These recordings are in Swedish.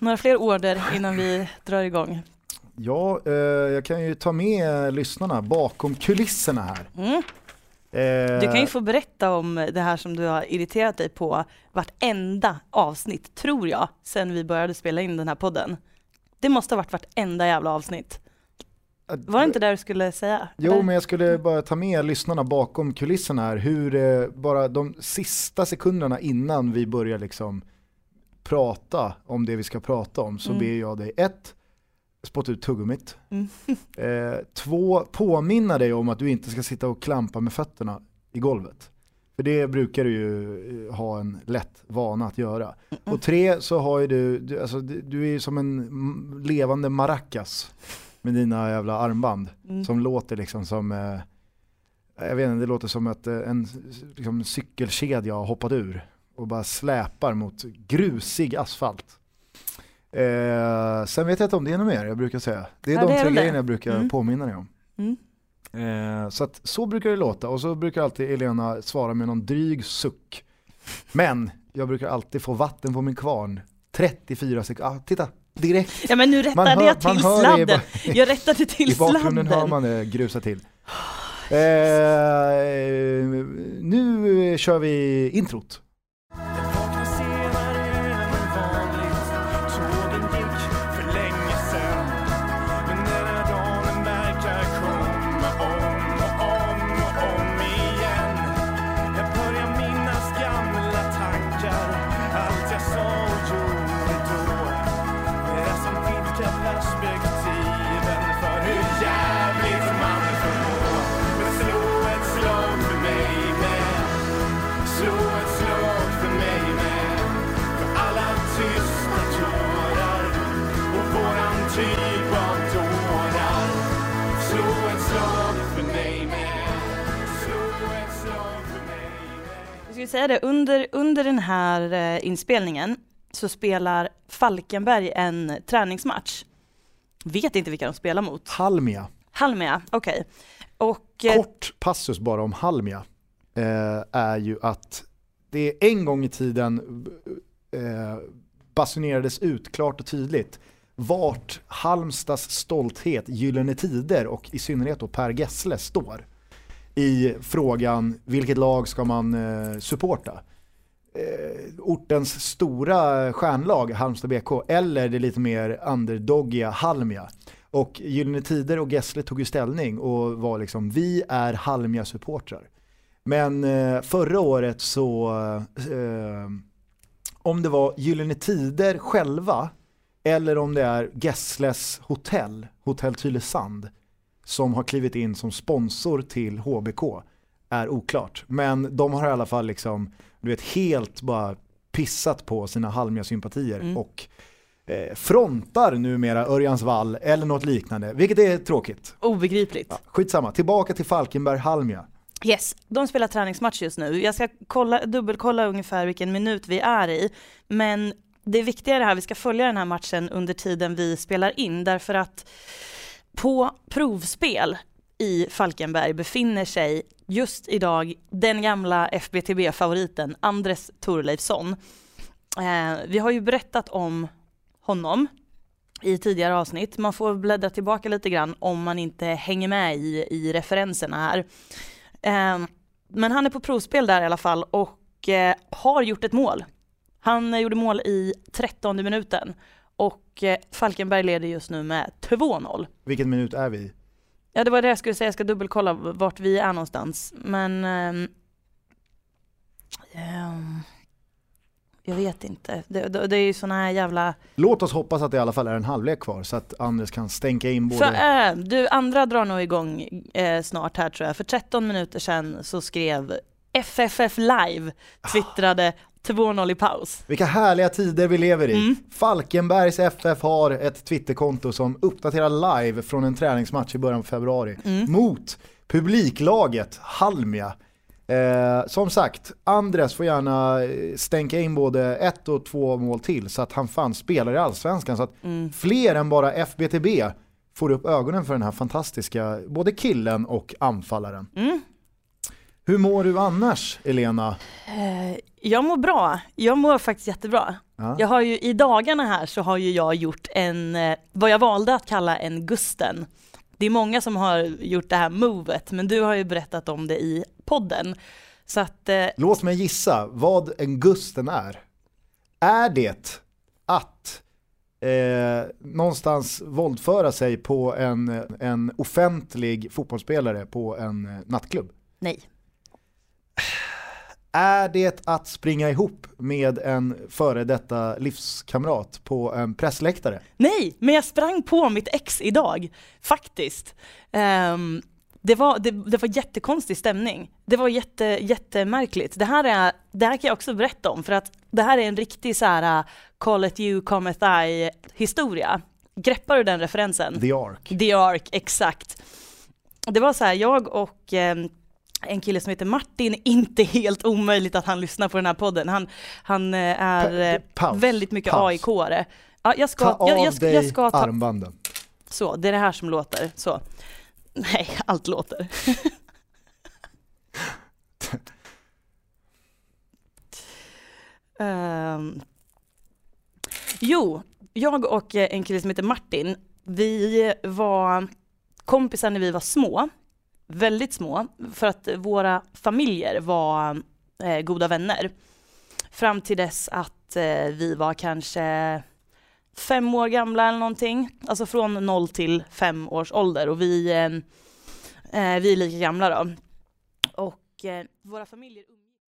Några fler order innan vi drar igång? Ja, eh, jag kan ju ta med lyssnarna bakom kulisserna här. Mm. Eh, Du kan ju få berätta om det här som du har irriterat dig på vartenda avsnitt, tror jag, sen vi började spela in den här podden. Det måste ha varit vartenda jävla avsnitt. Var det inte det du skulle säga? Jo, Eller? men jag skulle bara ta med lyssnarna bakom kulisserna här, hur eh, bara de sista sekunderna innan vi börjar liksom prata om det vi ska prata om så Mm. ber jag dig ett, spotta ut tuggummit. Mm. Eh, två, påminna dig om att du inte ska sitta och klampa med fötterna i golvet. För det brukar du ju eh, ha en lätt vana att göra. Och tre så har ju du, du, alltså, du är ju som en mm, levande maracas med dina jävla armband. Mm. Som låter liksom som, eh, jag vet inte, det låter som att eh, en liksom, cykelkedja har hoppat ur och bara släpar mot grusig asfalt. Eh, sen vet jag inte om det är något mer jag brukar säga. Det är Ja, de tre grejerna jag brukar Mm. påminna dig om. Mm. Eh, så att så brukar det låta och så brukar alltid Elena svara med någon dryg suck. Men jag brukar alltid få vatten på min kvarn. 34 sekunder, ah, titta, direkt. Ja men nu rättade hör- jag man till sladden. ba- Jag rättade till I bakgrunden hör sladden. man det grusa till. Eh, nu kör vi introt. Säga det, under, under den här eh, inspelningen så spelar Falkenberg en träningsmatch. Vet inte vilka de spelar mot. Halmia. Halmia, okej. Och eh, Kort passus bara om Halmia eh, är ju att det en gång i tiden eh, basunerades ut klart och tydligt vart Halmstads stolthet, Gyllene Tider och i synnerhet då Per Gessle står i frågan vilket lag ska man eh, supporta? Eh, ortens stora stjärnlag Halmstad BK eller det lite mer underdogiga Halmia. Och Gyllene Tider och Gessle tog ju ställning och var liksom, vi är Halmia-supportrar. Men eh, förra året så, eh, om det var Gyllene Tider själva eller om det är Gessles hotell, Hotell Tylösand, som har klivit in som sponsor till HBK är oklart. Men de har i alla fall liksom, du vet, helt bara pissat på sina Halmia-sympatier Mm. och eh, frontar numera Örjansvall eller något liknande, vilket är tråkigt. obegripligt. Ja, skitsamma, tillbaka till Falkenberg-Halmia. Yes, de spelar träningsmatch just nu. Jag ska kolla, dubbelkolla ungefär vilken minut vi är i. Men det viktiga är det här, vi ska följa den här matchen under tiden vi spelar in därför att på provspel i Falkenberg befinner sig just idag den gamla FBTB-favoriten Andres Thorleifsson. Eh, vi har ju berättat om honom i tidigare avsnitt. Man får bläddra tillbaka lite grann om man inte hänger med i, i referenserna här. Eh, men han är på provspel där i alla fall och eh, har gjort ett mål. Han eh, gjorde mål i 13 minuten och eh, Falkenberg leder just nu med 2-0. Vilken minut är vi i? Ja det var det jag skulle säga, jag ska dubbelkolla vart vi är någonstans. Men ehm, jag vet inte. Det, det, det är ju såna här jävla... Låt oss hoppas att det i alla fall är en halvlek kvar så att Anders kan stänka in både... För, äh, du, andra drar nog igång eh, snart här tror jag. För 13 minuter sedan så skrev FFF live, twittrade 2-0 i paus. Vilka härliga tider vi lever i. Mm. Falkenbergs FF har ett Twitterkonto som uppdaterar live från en träningsmatch i början på februari Mm. mot publiklaget Halmia. Eh, som sagt, Andres får gärna eh, stänka in både ett och två mål till så att han fan spelar i Allsvenskan så att Mm. fler än bara FBTB får upp ögonen för den här fantastiska, både killen och anfallaren. Mm. Hur mår du annars, Elena? Eh, jag mår bra. Jag mår faktiskt jättebra. Ja. Jag har ju i dagarna här så har ju jag gjort en, eh, vad jag valde att kalla en Gusten. Det är många som har gjort det här movet, men du har ju berättat om det i podden. Så att, eh, Låt mig gissa vad en Gusten är. Är det att eh, någonstans våldföra sig på en, en offentlig fotbollsspelare på en nattklubb? nej. Är det att springa ihop med en före detta livskamrat på en pressläktare? Nej, men jag sprang på mitt ex idag, faktiskt. Ehm, det, var, det, det var jättekonstig stämning. Det var jätte, jättemärkligt. Det här, är, det här kan jag också berätta om, för att det här är en riktig så här uh, call it you, cometh I historia. Greppar du den referensen? The Ark. The Ark, exakt. Det var så här, jag och ehm, en kille som heter Martin, inte helt omöjligt att han lyssnar på den här podden. Han, han eh, är Pa- eh, väldigt mycket. AIK-are. Ja, jag ska, Ta av jag, jag, ska- jag ska ta, armbanden. så, det är det här som låter. Så. Nej, allt låter. Ehm. jo, jag och eh, en kille som heter Martin, vi var kompisar när vi var små. Väldigt små, för att våra familjer var eh, goda vänner. Fram till dess att eh, vi var kanske fem år gamla eller någonting. Alltså från noll till fem års ålder och vi, eh, eh vi är lika gamla då. Och eh, våra familjer umgicks.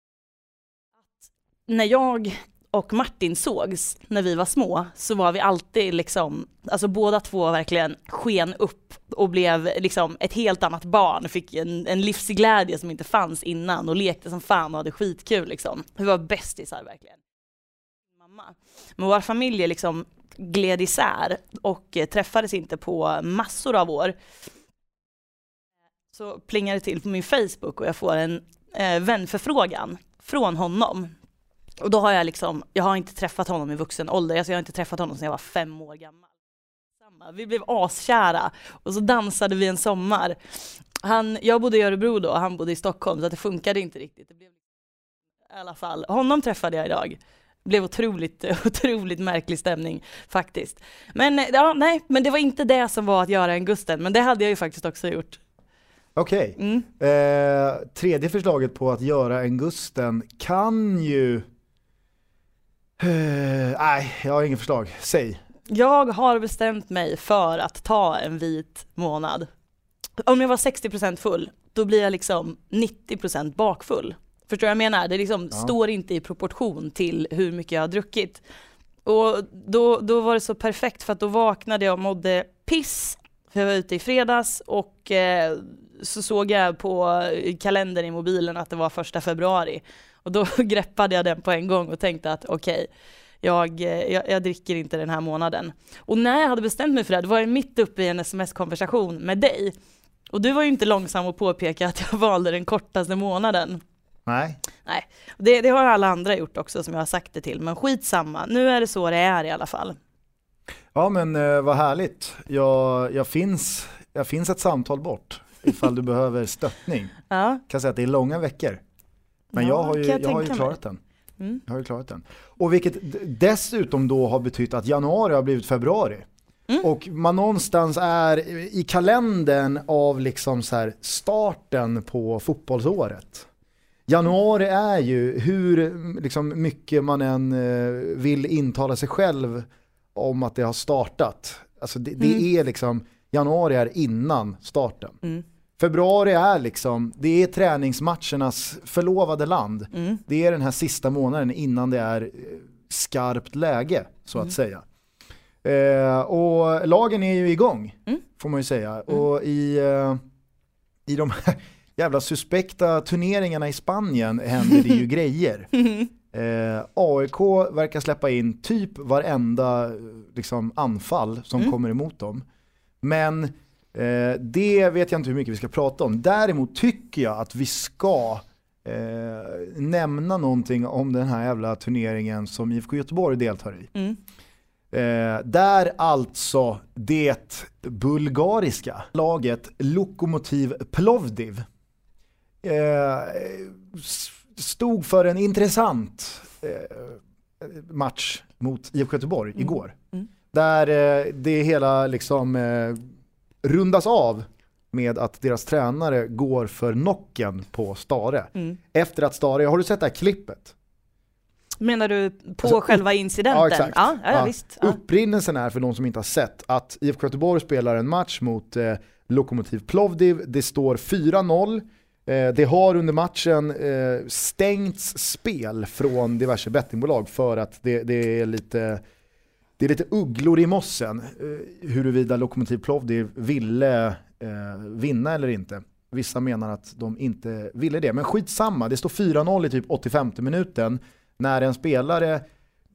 Att när jag och Martin sågs när vi var små så var vi alltid liksom, alltså båda två verkligen sken upp och blev liksom ett helt annat barn, fick en, en livsglädje som inte fanns innan och lekte som fan och hade skitkul liksom. Vi var bästisar verkligen. Mamma. Men våra familjer liksom gled isär och träffades inte på massor av år. Så plingar det till på min Facebook och jag får en eh, vänförfrågan från honom. Och då har jag liksom, jag har inte träffat honom i vuxen ålder, alltså jag har inte träffat honom sedan jag var fem år gammal. Vi blev askära och så dansade vi en sommar. Han, jag bodde i Örebro då och han bodde i Stockholm så det funkade inte riktigt. Det blev, I alla fall, honom träffade jag idag. Det blev otroligt, otroligt märklig stämning faktiskt. Men ja, nej, men det var inte det som var att göra en Gusten, men det hade jag ju faktiskt också gjort. Okej, Mm. eh, tredje förslaget på att göra en Gusten kan ju... Eh, nej, jag har inget förslag. Säg. Jag har bestämt mig för att ta en vit månad. Om jag var 60% full, då blir jag liksom 90% bakfull. Förstår du vad jag menar? Det liksom Ja. står inte i proportion till hur mycket jag har druckit. Och då, då var det så perfekt för att då vaknade jag och mådde piss. För jag var ute i fredags och eh, så såg jag på kalendern i mobilen att det var första februari. Och då greppade jag den på en gång och tänkte att okej, jag, eh, jag, jag dricker inte den här månaden. Och när jag hade bestämt mig för det, då var jag mitt uppe i en sms-konversation med dig. Och du var ju inte långsam att påpeka att jag valde den kortaste månaden. Nej. Det, det har alla andra gjort också som jag har sagt det till, men skitsamma. Nu är det så det är i alla fall. Ja men eh, vad härligt. Jag, jag, finns, jag finns ett samtal bort ifall du behöver stöttning. Ja, kan säga att det är långa veckor. Men Ja, jag har ju, jag jag har ju klarat den. mm. Jag har ju klarat den. Och vilket dessutom då har betytt att januari har blivit februari. Mm. Och man någonstans är i kalendern av liksom så starten på fotbollsåret. Januari är ju hur liksom mycket man än eh, vill intala sig själv om att det har startat. Alltså det, det Mm. är liksom, januari är innan starten. Mm. Februari är liksom, det är träningsmatchernas förlovade land. Mm. Det är den här sista månaden innan det är eh, skarpt läge, så Mm. att säga. Eh, och lagen är ju igång, Mm. får man ju säga. Och i, eh, i de här jävla suspekta turneringarna i Spanien händer det ju grejer. Eh, AIK verkar släppa in typ varenda eh, liksom, anfall som Mm. kommer emot dem. Men eh, det vet jag inte hur mycket vi ska prata om. Däremot tycker jag att vi ska eh, nämna någonting om den här jävla turneringen som IFK Göteborg deltar i. Mm. Eh, där alltså det bulgariska laget Lokomotiv Plovdiv eh, stod för en intressant eh, match mot IFK Göteborg igår. Mm. Där eh, det hela liksom rundas av med att deras tränare går för nocken på Stare. Mm. Efter att Stare, har du sett det här klippet? Menar du på Alltså, själva incidenten? Ja exakt. Ja, ja, Ja. visst. Ja. Upprinnelsen är för de som inte har sett att IFK Göteborg spelar en match mot eh, Lokomotiv Plovdiv. Det står 4-0. Eh, det har under matchen eh, stängts spel från diverse bettingbolag för att det, det är lite det är lite ugglor i mossen eh, huruvida Lokomotiv Plovdiv ville eh, vinna eller inte. Vissa menar att de inte ville det, men skitsamma. Det står 4-0 i typ 85 minuten när en spelare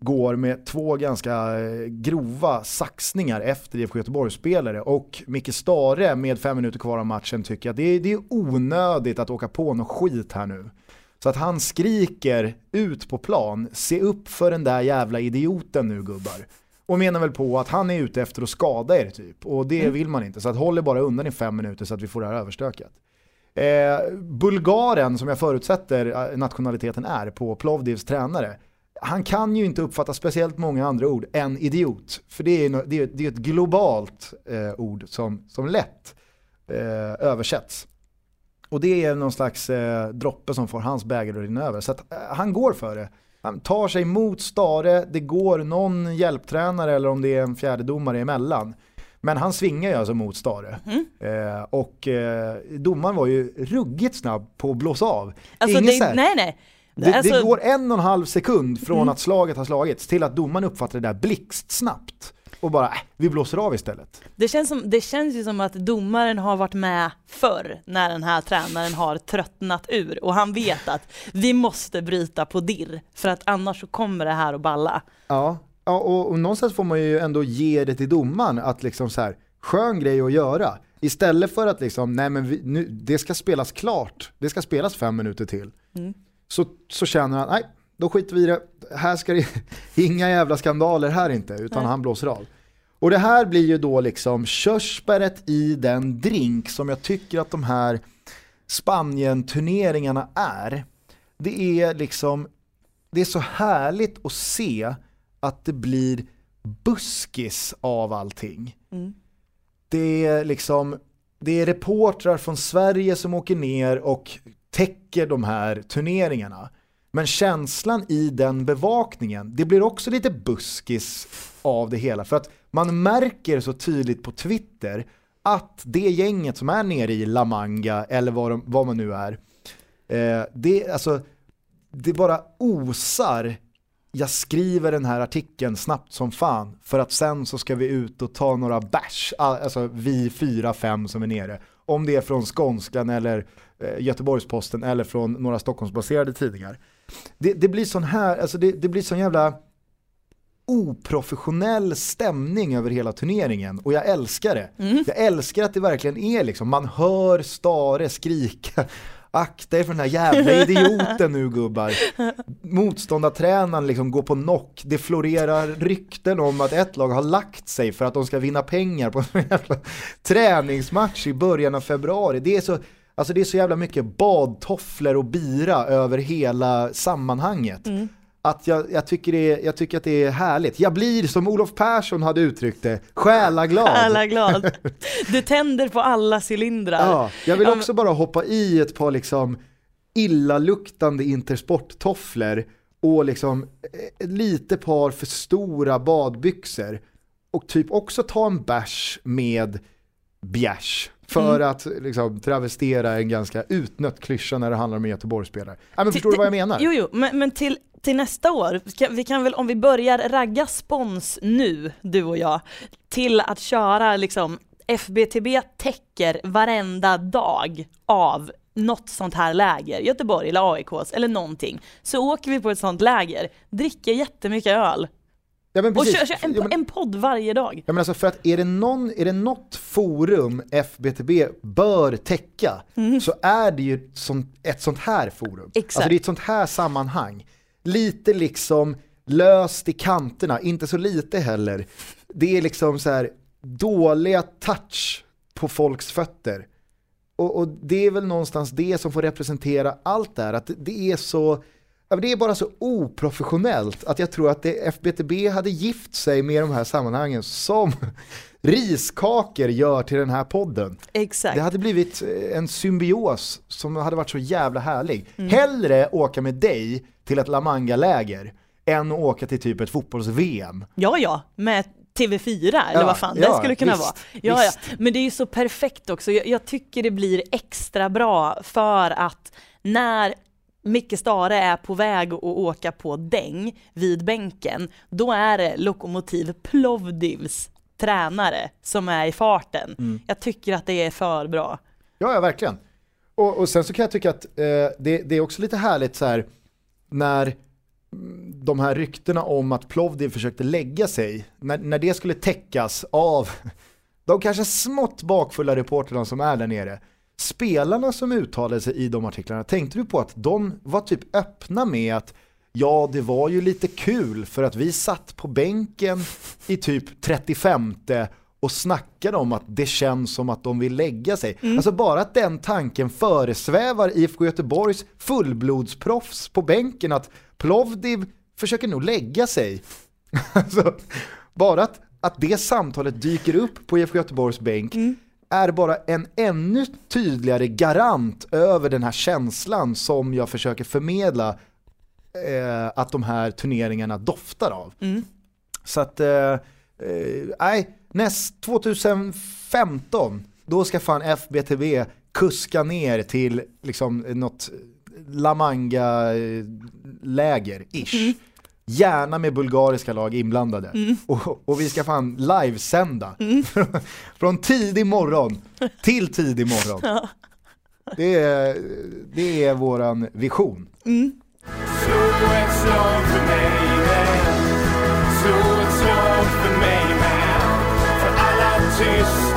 går med två ganska eh, grova saxningar efter IFK Göteborgs-spelare och Micke Stare med fem minuter kvar av matchen tycker att det är, det är onödigt att åka på något skit här nu. Så att han skriker ut på plan, se upp för den där jävla idioten nu gubbar. Och menar väl på att han är ute efter att skada er typ. Och det vill man inte. Så att håll er bara undan i fem minuter så att vi får det här överstökat. Eh, Bulgaren, som jag förutsätter eh, nationaliteten är på Plovdivs tränare, han kan ju inte uppfatta speciellt många andra ord än idiot. För det är, ju det är, det är ett globalt eh, ord som, som lätt eh, översätts. Och det är någon slags eh, droppe som får hans bägare att rinna över. Så att, eh, han går för det. Han tar sig mot Stare, det går någon hjälptränare eller om det är en fjärde domare emellan. Men han svingar ju alltså mot Stare. Eh, och eh, domaren var ju ruggigt snabb på att blåsa av. Alltså, Inget det, nej, nej. det, Alltså, Mm. det går en och en halv sekund från att slaget har slagits till att domaren uppfattar det där blixtsnabbt. Och bara, äh, vi blåser av istället. det, känns som, det känns ju som att domaren har varit med förr när den här tränaren har tröttnat ur och han vet att vi måste bryta på dirr för att annars så kommer det här att balla. Ja, ja och, och någonstans får man ju ändå ge det till domaren att liksom så här, skön grej att göra. Istället för att liksom, nej men vi, nu, det ska spelas klart, det ska spelas fem minuter till. Mm. Så, så känner han, nej, då skiter vi i det. Här ska det, inga jävla skandaler här inte, utan Nej. han blåser av. Och det här blir ju då liksom körsbäret i den drink som jag tycker att de här Spanien-turneringarna är. Det är liksom, det är så härligt att se att det blir buskis av allting. Mm. Det är liksom, det är reportrar från Sverige som åker ner och täcker de här turneringarna. Men känslan i den bevakningen, det blir också lite buskis av det hela. För att man märker så tydligt på Twitter att det gänget som är nere i La Manga, eller vad, de, vad man nu är, eh, det, alltså, det bara osar jag skriver den här artikeln snabbt som fan för att sen så ska vi ut och ta några bärs, alltså vi fyra, fem som är nere. Om det är från Skånskan eller eh, Göteborgsposten eller från några Stockholmsbaserade tidningar. Det, det blir sån här, alltså det, det blir sån jävla oprofessionell stämning över hela turneringen och jag älskar det. Jag älskar att det verkligen är liksom, man hör Stare skrika Akta er för den här jävla idioten nu gubbar. Motståndartränaren liksom går på knock. Det florerar rykten om att ett lag har lagt sig för att de ska vinna pengar på en jävla träningsmatch i början av februari. Det är så, alltså det är så jävla mycket badtofflor och bira över hela sammanhanget. Att jag, jag, tycker det jag tycker att det är härligt. Jag blir, som Olof Persson hade uttryckt det, själaglad. Alla glad. Du tänder på alla cylindrar. Ja, jag vill också bara hoppa i ett par liksom illaluktande intersporttofflor och liksom eh, lite par för stora badbyxor och typ också ta en bärs med bjärs för att liksom travestera en ganska utnött klyscha när det handlar om Göteborgsspelare. Ja, men förstår du vad jag menar? Jo, jo, men, men till, till nästa år, vi kan väl om vi börjar ragga spons nu, du och jag, till att köra liksom FBTB täcker varenda dag av något sånt här läger, Göteborg eller AIKs eller någonting, så åker vi på ett sånt läger, dricker jättemycket öl Ja, men och kör, kör en, Ja, men- en podd varje dag. Ja, men alltså för att är det, någon, är det något forum FBTB bör täcka så är det ju ett sånt, ett sånt här forum. Exakt. Alltså det är ett sånt här sammanhang. Lite liksom löst i kanterna, inte så lite heller. Det är liksom så här dåliga touch på folks fötter. och, och det är väl någonstans det som får representera allt det här, att det är så det är bara så oprofessionellt att jag tror att det, FBTB hade gift sig med de här sammanhangen som riskakor gör till den här podden. Exakt. Det hade blivit eh, en symbios som hade varit så jävla härlig. Hellre åka med dig till ett La Manga-läger än att åka till typ ett fotbolls-VM. Ja, ja, med TV4 eller Ja, vad fan det ja, skulle kunna visst, vara. Ja, ja. Men det är ju så perfekt också. Jag, jag tycker det blir extra bra för att när Micke Stare är på väg att åka på däng vid bänken, då är det Lokomotiv Plovdivs tränare som är i farten. Mm. Jag tycker att det är för bra. Ja, ja verkligen. Och, och sen så kan jag tycka att eh, det, det är också lite härligt så här när mm, de här ryktena om att Plovdiv försökte lägga sig, när, när det skulle täckas av de kanske smått bakfulla reporterna som är där nere. Spelarna som uttalade sig i de artiklarna, tänkte du på att de var typ öppna med att ja, det var ju lite kul för att vi satt på bänken i typ 35 och snackade om att det känns som att de vill lägga sig. Alltså bara att den tanken föresvävar IFK Göteborgs fullblodsproffs på bänken att Plovdiv försöker nog lägga sig. alltså, bara att, att det samtalet dyker upp på IFK Göteborgs bänk är bara en ännu tydligare garant över den här känslan som jag försöker förmedla eh, att de här turneringarna doftar av. Så att, eh, eh, nej, näst 2015, då ska fan FBTV kuska ner till liksom något La Manga-läger, ish. Gärna med bulgariska lag inblandade. Och, och vi ska fan livesända. Från tidig morgon till tidig morgon. Det är, det är våran vision. Slå ett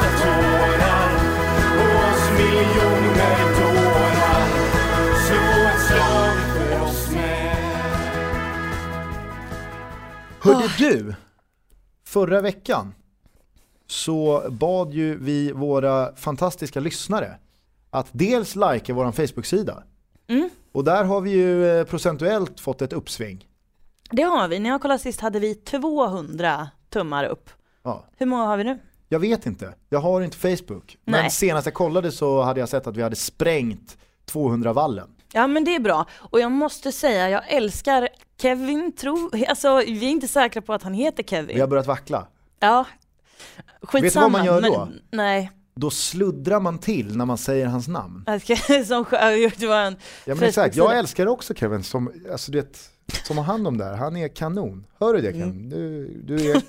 Hörde du, förra veckan så bad ju vi våra fantastiska lyssnare att dels likea vår Facebook-sida. Och där har vi ju eh, procentuellt fått ett uppsving. Det har vi. När jag kollade sist hade vi 200 tummar upp. Ja. Hur många har vi nu? Jag vet inte, jag har inte Facebook. Men Nej. senast jag kollade så hade jag sett att vi hade sprängt 200-vallen. Ja men det är bra. Och jag måste säga, jag älskar Kevin, tro, alltså vi är inte säkra på att han heter Kevin. Vi har börjat vackla. Ja. Skitsamma. vad man gör då? Men, nej. Då sluddrar man till när man säger hans namn. Som, det var en Ja men exakt, jag älskar också Kevin som, alltså du vet, som har hand om det här. Han är kanon. Hör du det Kevin? Mm. Du, du är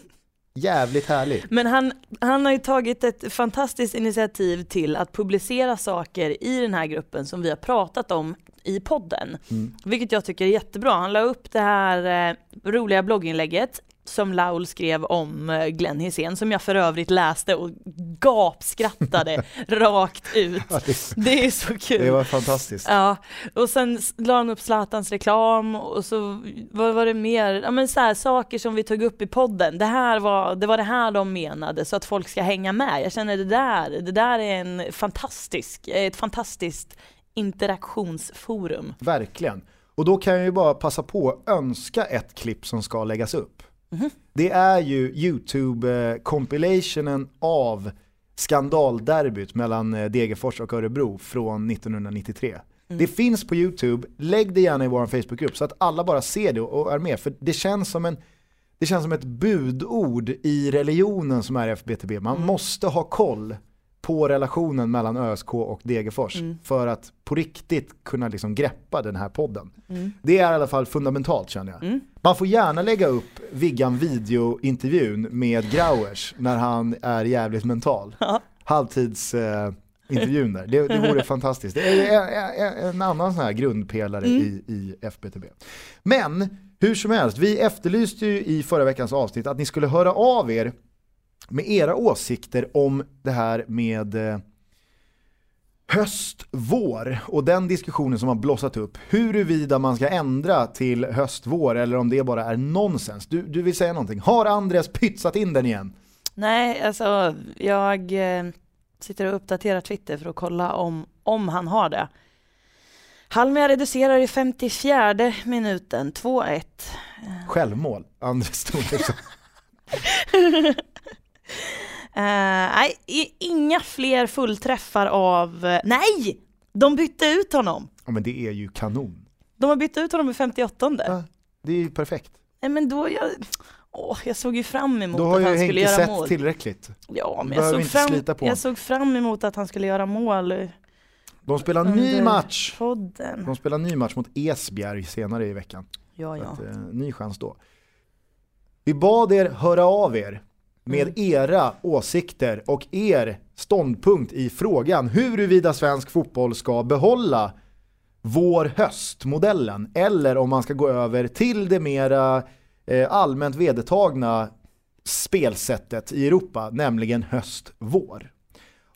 jävligt härlig. Men han, han har ju tagit ett fantastiskt initiativ till att publicera saker i den här gruppen som vi har pratat om i podden. Mm. Vilket jag tycker är jättebra. Han la upp det här eh, roliga blogginlägget som Laul skrev om eh, Glenn Hysén som jag för övrigt läste och gapskrattade rakt ut. Det, är så kul. det var fantastiskt. Ja, och sen la han upp Zlatans reklam och så vad var det mer? Ja men så här, saker som vi tog upp i podden. Det här var det, var det här de menade så att folk ska hänga med. Jag känner det där, det där är en fantastisk, ett fantastiskt interaktionsforum. Verkligen. Och då kan jag ju bara passa på att önska ett klipp som ska läggas upp. Det är ju YouTube-compilationen av skandalderbyt mellan eh, Degerfors och Örebro från 1993. Det finns på YouTube, lägg det gärna i vår Facebookgrupp så att alla bara ser det och är med. För det känns som en det känns som ett budord i religionen som är FBTB. Man måste ha koll på relationen mellan ÖSK och Degerfors för att på riktigt kunna liksom greppa den här podden. Det är i alla fall fundamentalt känner jag. Man får gärna lägga upp Viggan videointervjun med Grauers när han är jävligt mental. Halvtids eh, intervjun där. Det, det vore fantastiskt. Det är en, en, en annan sån här grundpelare i, i FBTB. Men hur som helst, vi efterlyste ju i förra veckans avsnitt att ni skulle höra av er med era åsikter om det här med eh, höst, vår och den diskussionen som har blossat upp. Huruvida man ska ändra till höst, vår eller om det bara är nonsens. Du, du vill säga någonting. Har Andreas pytsat in den igen? Nej, alltså jag eh, Sitter och uppdaterar Twitter för att kolla om, om han har det. Halmia reducerar i 54 minuten, 2-1. Självmål, Andres Thoresson. Eh, nej, inga fler fullträffar av... eh, nej! De bytte ut honom. Ja men det är ju kanon. De har bytt ut honom i 58. Ja, det är ju perfekt. Nej men då, jag, åh, jag såg ju fram emot Då har att ju han skulle Henke göra sett mål. tillräckligt. Ja, men jag såg, fram, jag såg fram emot att han skulle göra mål. De spelar ny match. Podden. De spelar ny match mot Esbjerg senare i veckan. Ja, ja. Att, eh, ny chans då. Vi bad er höra av er med Mm. era åsikter och er ståndpunkt i frågan huruvida svensk fotboll ska behålla vår höstmodellen eller om man ska gå över till det mera eh, allmänt vedertagna spelsättet i Europa, nämligen höst-vår.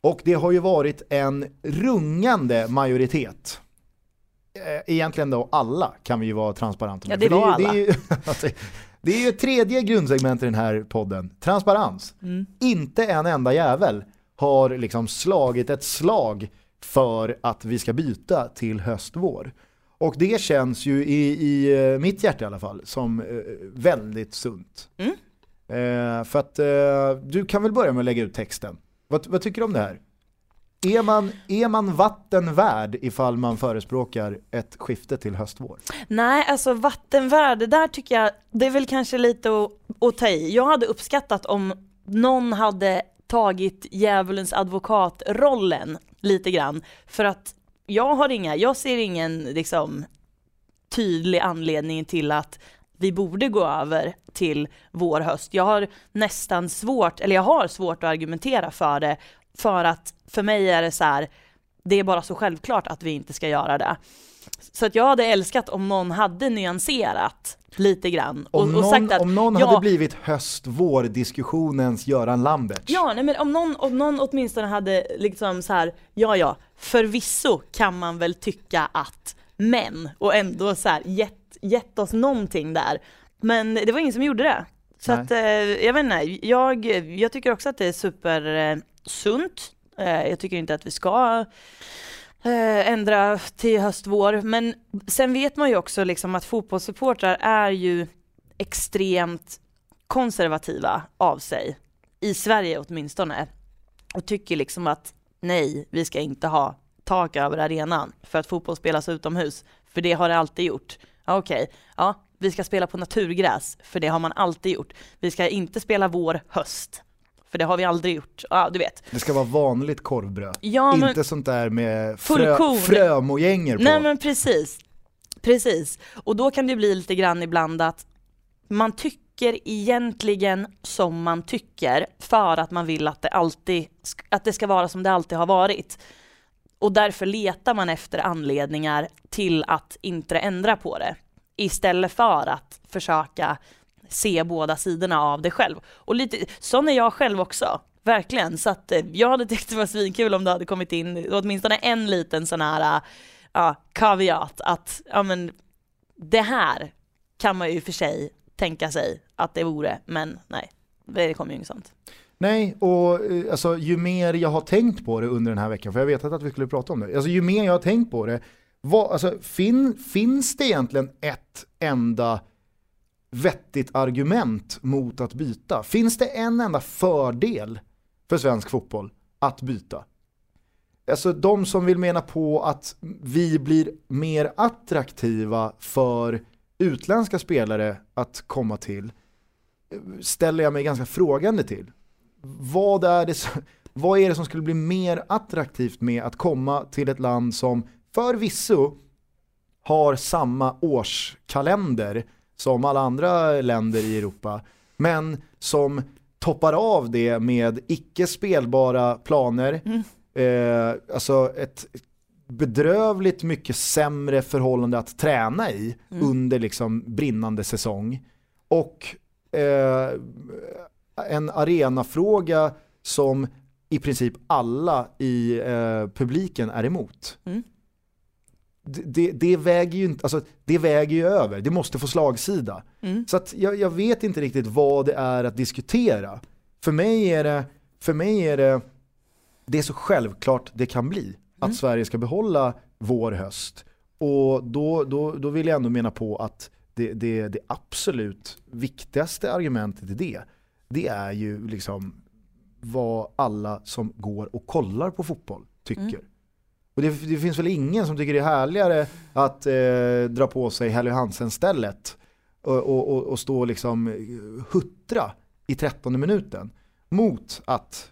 Och det har ju varit en rungande majoritet eh, egentligen då alla kan vi ju vara transparenta med. Ja, det var ju- Det är, ju, det är ju tredje grundsegment i den här podden, transparens. Mm. Inte en enda jävel har liksom slagit ett slag för att vi ska byta till höst-vår. Och det känns ju i, i eh, mitt hjärta i alla fall som eh, väldigt sunt. Mm. Eh, för att eh, du kan väl börja med att lägga ut texten. Vad, vad tycker du om det här? Är man, är man vatten värd ifall man förespråkar ett skifte till höstvår? Nej, alltså vattenvärde, där tycker jag, det är väl kanske lite att, att ta i. Jag hade uppskattat om någon hade tagit djävulens advokatrollen lite grann. För att jag har inga, jag ser ingen liksom tydlig anledning till att vi borde gå över till vår höst. Jag har nästan svårt, eller jag har svårt att argumentera för det, för att för mig är det så här, det är bara så självklart att vi inte ska göra det. Så att jag hade älskat om någon hade nyanserat lite grann och, Om och någon, sagt att om någon ja, hade blivit höst-vår-diskussionens Göran Lamberts. Ja, nej, men om någon, om någon åtminstone hade liksom så här, ja ja, förvisso kan man väl tycka att, men, och ändå så här gett, gett oss någonting där. Men det var ingen som gjorde det. Så Nej. att, eh, jag vet inte, jag, jag tycker också att det är supersunt. Eh, jag tycker inte att vi ska eh, ändra till höst, vår. Men sen vet man ju också liksom att fotbollssupportrar är ju extremt konservativa av sig. I Sverige åtminstone. Och tycker liksom att nej, vi ska inte ha tak över arenan för att fotboll spelas utomhus. För det har det alltid gjort. Ja, Okej, ja, vi ska spela på naturgräs, för det har man alltid gjort. Vi ska inte spela vår, höst, för det har vi aldrig gjort. Ja, du vet. Det ska vara vanligt korvbröd. Ja, men- Inte sånt där med frö, frömojänger på. Nej men precis. Precis. Och då kan det bli lite grann ibland att man tycker egentligen som man tycker för att man vill att det alltid, att det ska vara som det alltid har varit. Och därför letar man efter anledningar till att inte ändra på det. Istället för att försöka se båda sidorna av det själv. Och lite, sån är jag själv också. Verkligen. Så att eh, jag hade tyckt det var svinkul om det hade kommit in åtminstone en liten sån här eh, ja, kaviat att ja, men, det här kan man ju för sig tänka sig att det vore, men nej, det kommer ju inget sånt. Nej, och eh, alltså, ju mer jag har tänkt på det under den här veckan, för jag vet att vi skulle prata om det, alltså, ju mer jag har tänkt på det, vad, alltså, fin, finns det egentligen ett enda vettigt argument mot att byta? Finns det en enda fördel för svensk fotboll att byta? Alltså de som vill mena på att vi blir mer attraktiva för utländska spelare att komma till, ställer jag mig ganska frågande till. Vad är, det som, vad är det som skulle bli mer attraktivt med att komma till ett land som förvisso har samma årskalender som alla andra länder i Europa, men som toppar av det med icke spelbara planer, eh, alltså ett bedrövligt mycket sämre förhållande att träna i under liksom brinnande säsong och eh, en arenafråga som i princip alla i eh, publiken är emot. Mm. Det, det, väger ju inte, alltså, det väger ju över, det måste få slagsida. Mm. Så att jag, jag vet inte riktigt vad det är att diskutera. För mig är det, för mig är det det är så självklart det kan bli att Sverige ska behålla vår höst. Och då, då, då vill jag ändå mena på att det, det, det absolut viktigaste argumentet i det, det är ju liksom vad alla som går och kollar på fotboll tycker. Och det, det finns väl ingen som tycker det är härligare att eh, dra på sig Helly Hansen-stället och, och, och, och stå och liksom eh, huttra i 13 minuten mot att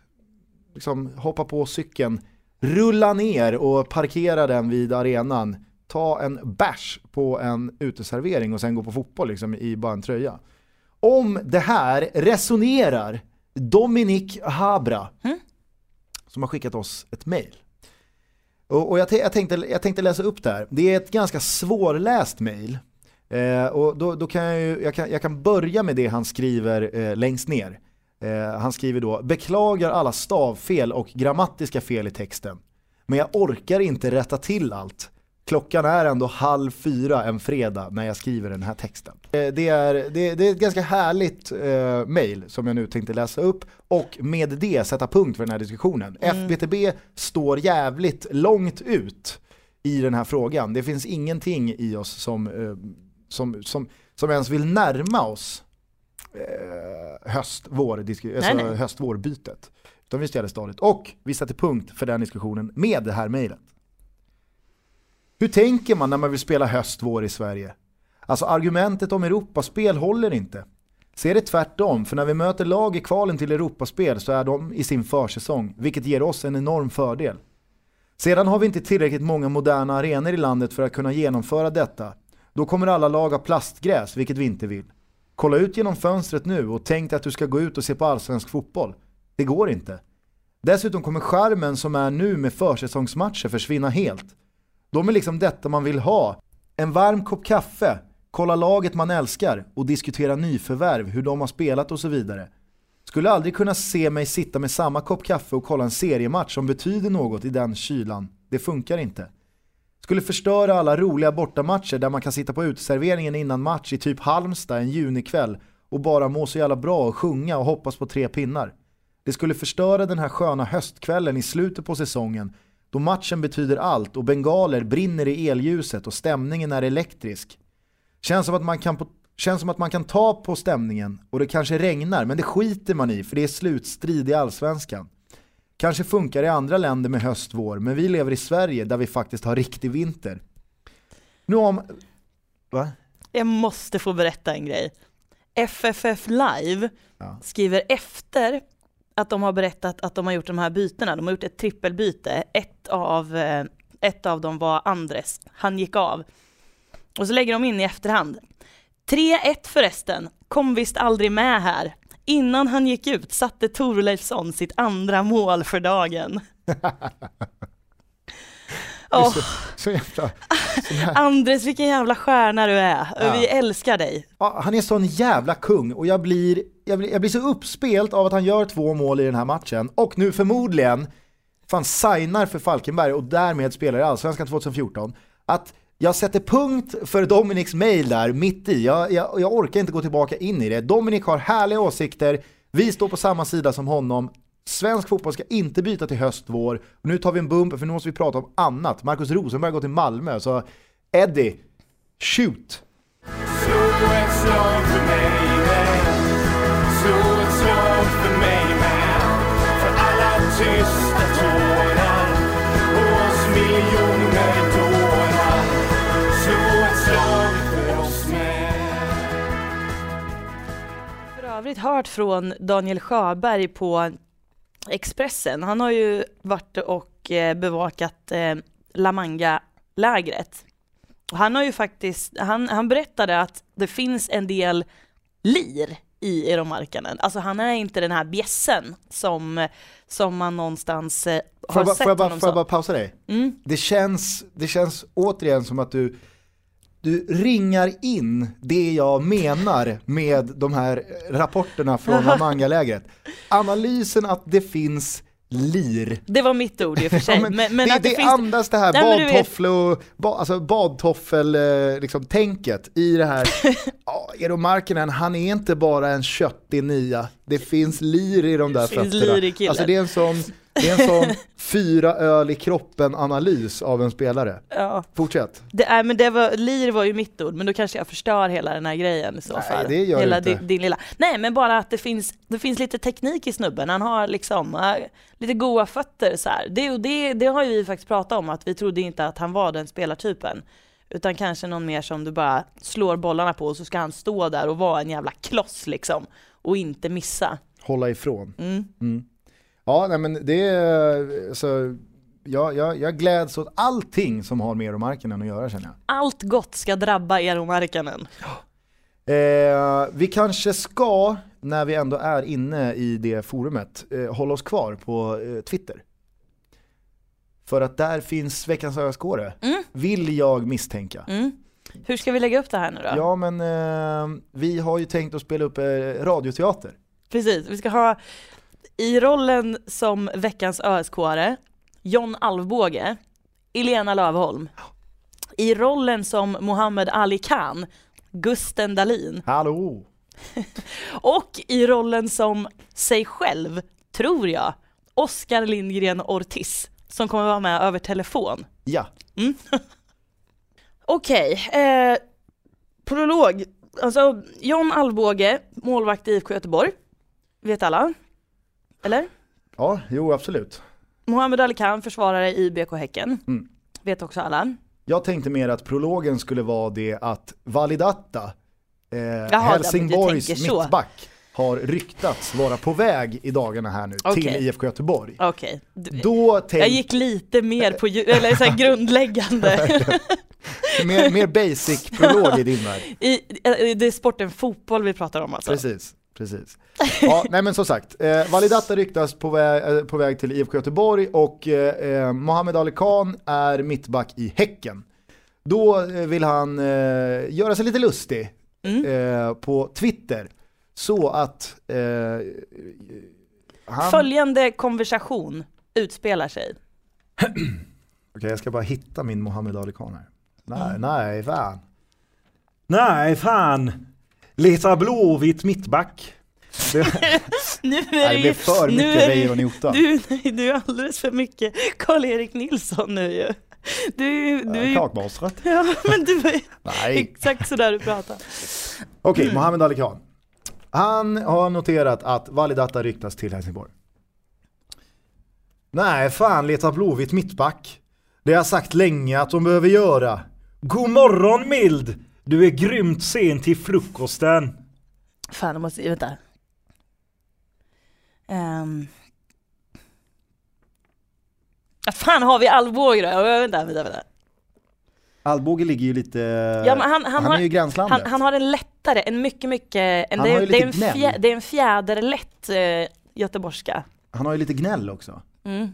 liksom hoppa på cykeln, rulla ner och parkera den vid arenan, ta en bärs på en uteservering och sen gå på fotboll liksom i bara en tröja. Om det här resonerar Dominic Habra, som har skickat oss ett mail. Och, och jag, jag, tänkte, jag tänkte läsa upp det här. Det är ett ganska svårläst mail. Eh, och då, då kan jag, ju, jag, kan, jag kan börja med det han skriver eh, längst ner. Eh, han skriver då, beklagar alla stavfel och grammatiska fel i texten. Men jag orkar inte rätta till allt. Klockan är ändå halv fyra en fredag när jag skriver den här texten. Eh, det, är, det, det är ett ganska härligt eh, mail som jag nu tänkte läsa upp och med det sätta punkt för den här diskussionen. FBTB står jävligt långt ut i den här frågan. Det finns ingenting i oss som, eh, som, som, som ens vill närma oss eh, höst-vår, alltså höst-vår-bytet. Utan vi ställer stadigt. Och vi sätter punkt för den diskussionen med det här mejlet. Hur tänker man när man vill spela höst-vår i Sverige? Alltså argumentet om Europaspel håller inte. Se det tvärtom, för när vi möter lag i kvalen till Europaspel så är de i sin försäsong, vilket ger oss en enorm fördel. Sedan har vi inte tillräckligt många moderna arenor i landet för att kunna genomföra detta. Då kommer alla lag ha plastgräs, vilket vi inte vill. Kolla ut genom fönstret nu och tänk dig att du ska gå ut och se på allsvensk fotboll. Det går inte. Dessutom kommer skärmen som är nu med försäsongsmatcher försvinna helt. De är liksom detta man vill ha. En varm kopp kaffe, kolla laget man älskar och diskutera nyförvärv, hur de har spelat och så vidare. Skulle aldrig kunna se mig sitta med samma kopp kaffe och kolla en seriematch som betyder något i den kylan. Det funkar inte. Skulle förstöra alla roliga bortamatcher där man kan sitta på uteserveringen innan match i typ Halmstad en junikväll och bara må så jävla bra och sjunga och hoppas på tre pinnar. Det skulle förstöra den här sköna höstkvällen i slutet på säsongen då matchen betyder allt och bengaler brinner i elljuset och stämningen är elektrisk. Känns som att man kan, på, känns som att man kan ta på stämningen och det kanske regnar men det skiter man i för det är slutstrid i allsvenskan. Kanske funkar i andra länder med höst, vår, men vi lever i Sverige där vi faktiskt har riktig vinter. Nu om... Va? Jag måste få berätta en grej. FFF Live Ja. skriver efter att de har berättat att de har gjort de här bytena, de har gjort ett trippelbyte. Ett av, eh, ett av dem var Andres, han gick av. Och så lägger de in i efterhand. 3-1 förresten, kom visst aldrig med här. Innan han gick ut satte Torleifsson sitt andra mål för dagen. Åh, Så jävla... så här. Andres vilken jävla stjärna du är, Ja. vi älskar dig. Ja, han är sån jävla kung och jag blir, jag, blir, jag blir så uppspelt av att han gör två mål i den här matchen och nu förmodligen fan signar för Falkenberg och därmed spelar i Allsvenskan 2014. Att jag sätter punkt för Dominiks mail där mitt i, jag, jag, jag orkar inte gå tillbaka in i det. Dominik har härliga åsikter, vi står på samma sida som honom. Svensk fotboll ska inte byta till höst, vår. Nu tar vi en bumper för nu måste vi prata om annat. Markus Rosenberg går till Malmö, så Eddie, shoot! För övrigt hört från Daniel Sjöberg på Expressen. Han har ju varit och eh, bevakat eh, La Manga-lägret. Han har ju faktiskt, han, han berättade att det finns en del lir i Euromarkanen. Alltså han är inte den här bjässen som, som man någonstans eh, Får har jag, bara, sett får, jag bara, honom får jag bara pausa dig? Mm. Det känns, det känns återigen som att du, du ringar in det jag menar med de här rapporterna från La Manga-lägret. Analysen att det finns lir. Det var mitt ord i och för sig. Ja, men, men men det det, det finns... andas det här Nej, badtoffle och, ba, alltså badtoffel eh, liksom, i det här. ja, Eero Markkinen, han är inte bara en köttig nia. Det finns lir i de där Det fötterna. Alltså det är en sån, Det är en sån fyra öl i kroppen-analys av en spelare. Ja. Fortsätt. Det är, men det var, lir var ju mitt ord, men då kanske jag förstör hela den här grejen i så Nej, fall. det gör hela inte. Din, din lilla. Nej, men bara att det finns, det finns lite teknik i snubben. Han har liksom äh, lite goa fötter så här. Det, det, det har ju vi faktiskt pratat om, att vi trodde inte att han var den spelartypen. Utan kanske någon mer som du bara slår bollarna på och så ska han stå där och vara en jävla kloss liksom. Och inte missa. Hålla ifrån. Mm. Mm. Ja, nej men det är, så, jag, jag, jag gläds åt allting som har med Euromarknaden att göra känner jag. Allt gott ska drabba Eero Markkanen. Eh, vi kanske ska, när vi ändå är inne i det forumet, eh, hålla oss kvar på eh, Twitter. För att där finns veckans öskåre, Mm. vill jag misstänka. Mm. Hur ska vi lägga upp det här nu då? Ja men eh, vi har ju tänkt att spela upp eh, radioteater. Precis, vi ska ha i rollen som veckans ÖSK-are, John Alvbåge, Elena Lövholm. I rollen som Mohammed Ali Khan, Gusten Dahlin. Hallå! Och i rollen som sig själv, tror jag, Oskar Lindgren Ortiz, som kommer vara med över telefon. Ja, Okej, eh, prolog. Alltså John Alvbåge, målvakt i IFK Göteborg. Vet alla? Eller? ja jo absolut. Mohammed Ali Khan, försvarare i BK Häcken. Mm. Vet också alla. Jag tänkte mer att prologen skulle vara det att Validatta, eh, men Helsingborgs mittback, har ryktats vara på väg i dagarna här nu till Okej. IFK Göteborg. Du- Då tänk, Jag gick lite mer på eller så grundläggande. mer, mer basic prolog i din värld. I, det är sporten fotboll vi pratar om alltså. Precis, precis. Ja, nej men som sagt, eh, Validatta ryktas på väg, eh, på väg till IFK Göteborg och eh, eh, Mohamed Ali Khan är mittback i Häcken. Då eh, vill han eh, göra sig lite lustig Mm. eh, på Twitter så att eh, han... Följande konversation utspelar sig. Okej, jag ska bara hitta min Mohamed Ali Khan här. Nej, Mm. nej, fan. Nej, fan. Leta Blåvitt mittback. Nu är Nej, det, det blev för nu mycket är det- Reijon Jota. Du, nej, du är alldeles för mycket Karl-Erik Nilsson nu ju. Du, du är. Kakmonstret. Ja, men du är Nej. exakt sådär du pratar. Okej, Mohamed Ali Khan. Han har noterat att Validatta ryktas till Helsingborg. Nej, fan leta Blåvitt mittback. Det har jag sagt länge att de behöver göra. God morgon Mild! Du är grymt sen till frukosten. Fan, jag måste, vänta. Um. Fan har vi Alvbåge då? Vänta, vänta, vänta. Alvbåge ligger ju lite... Ja, men han, han, han är har, ju i gränslandet. han, han har en lättare, en mycket, mycket, en, Han det, har är, ju det, är en lite gnäll. fjä, det är en fjäderlätt eh, göteborgska. Han har ju lite gnäll också. Mm.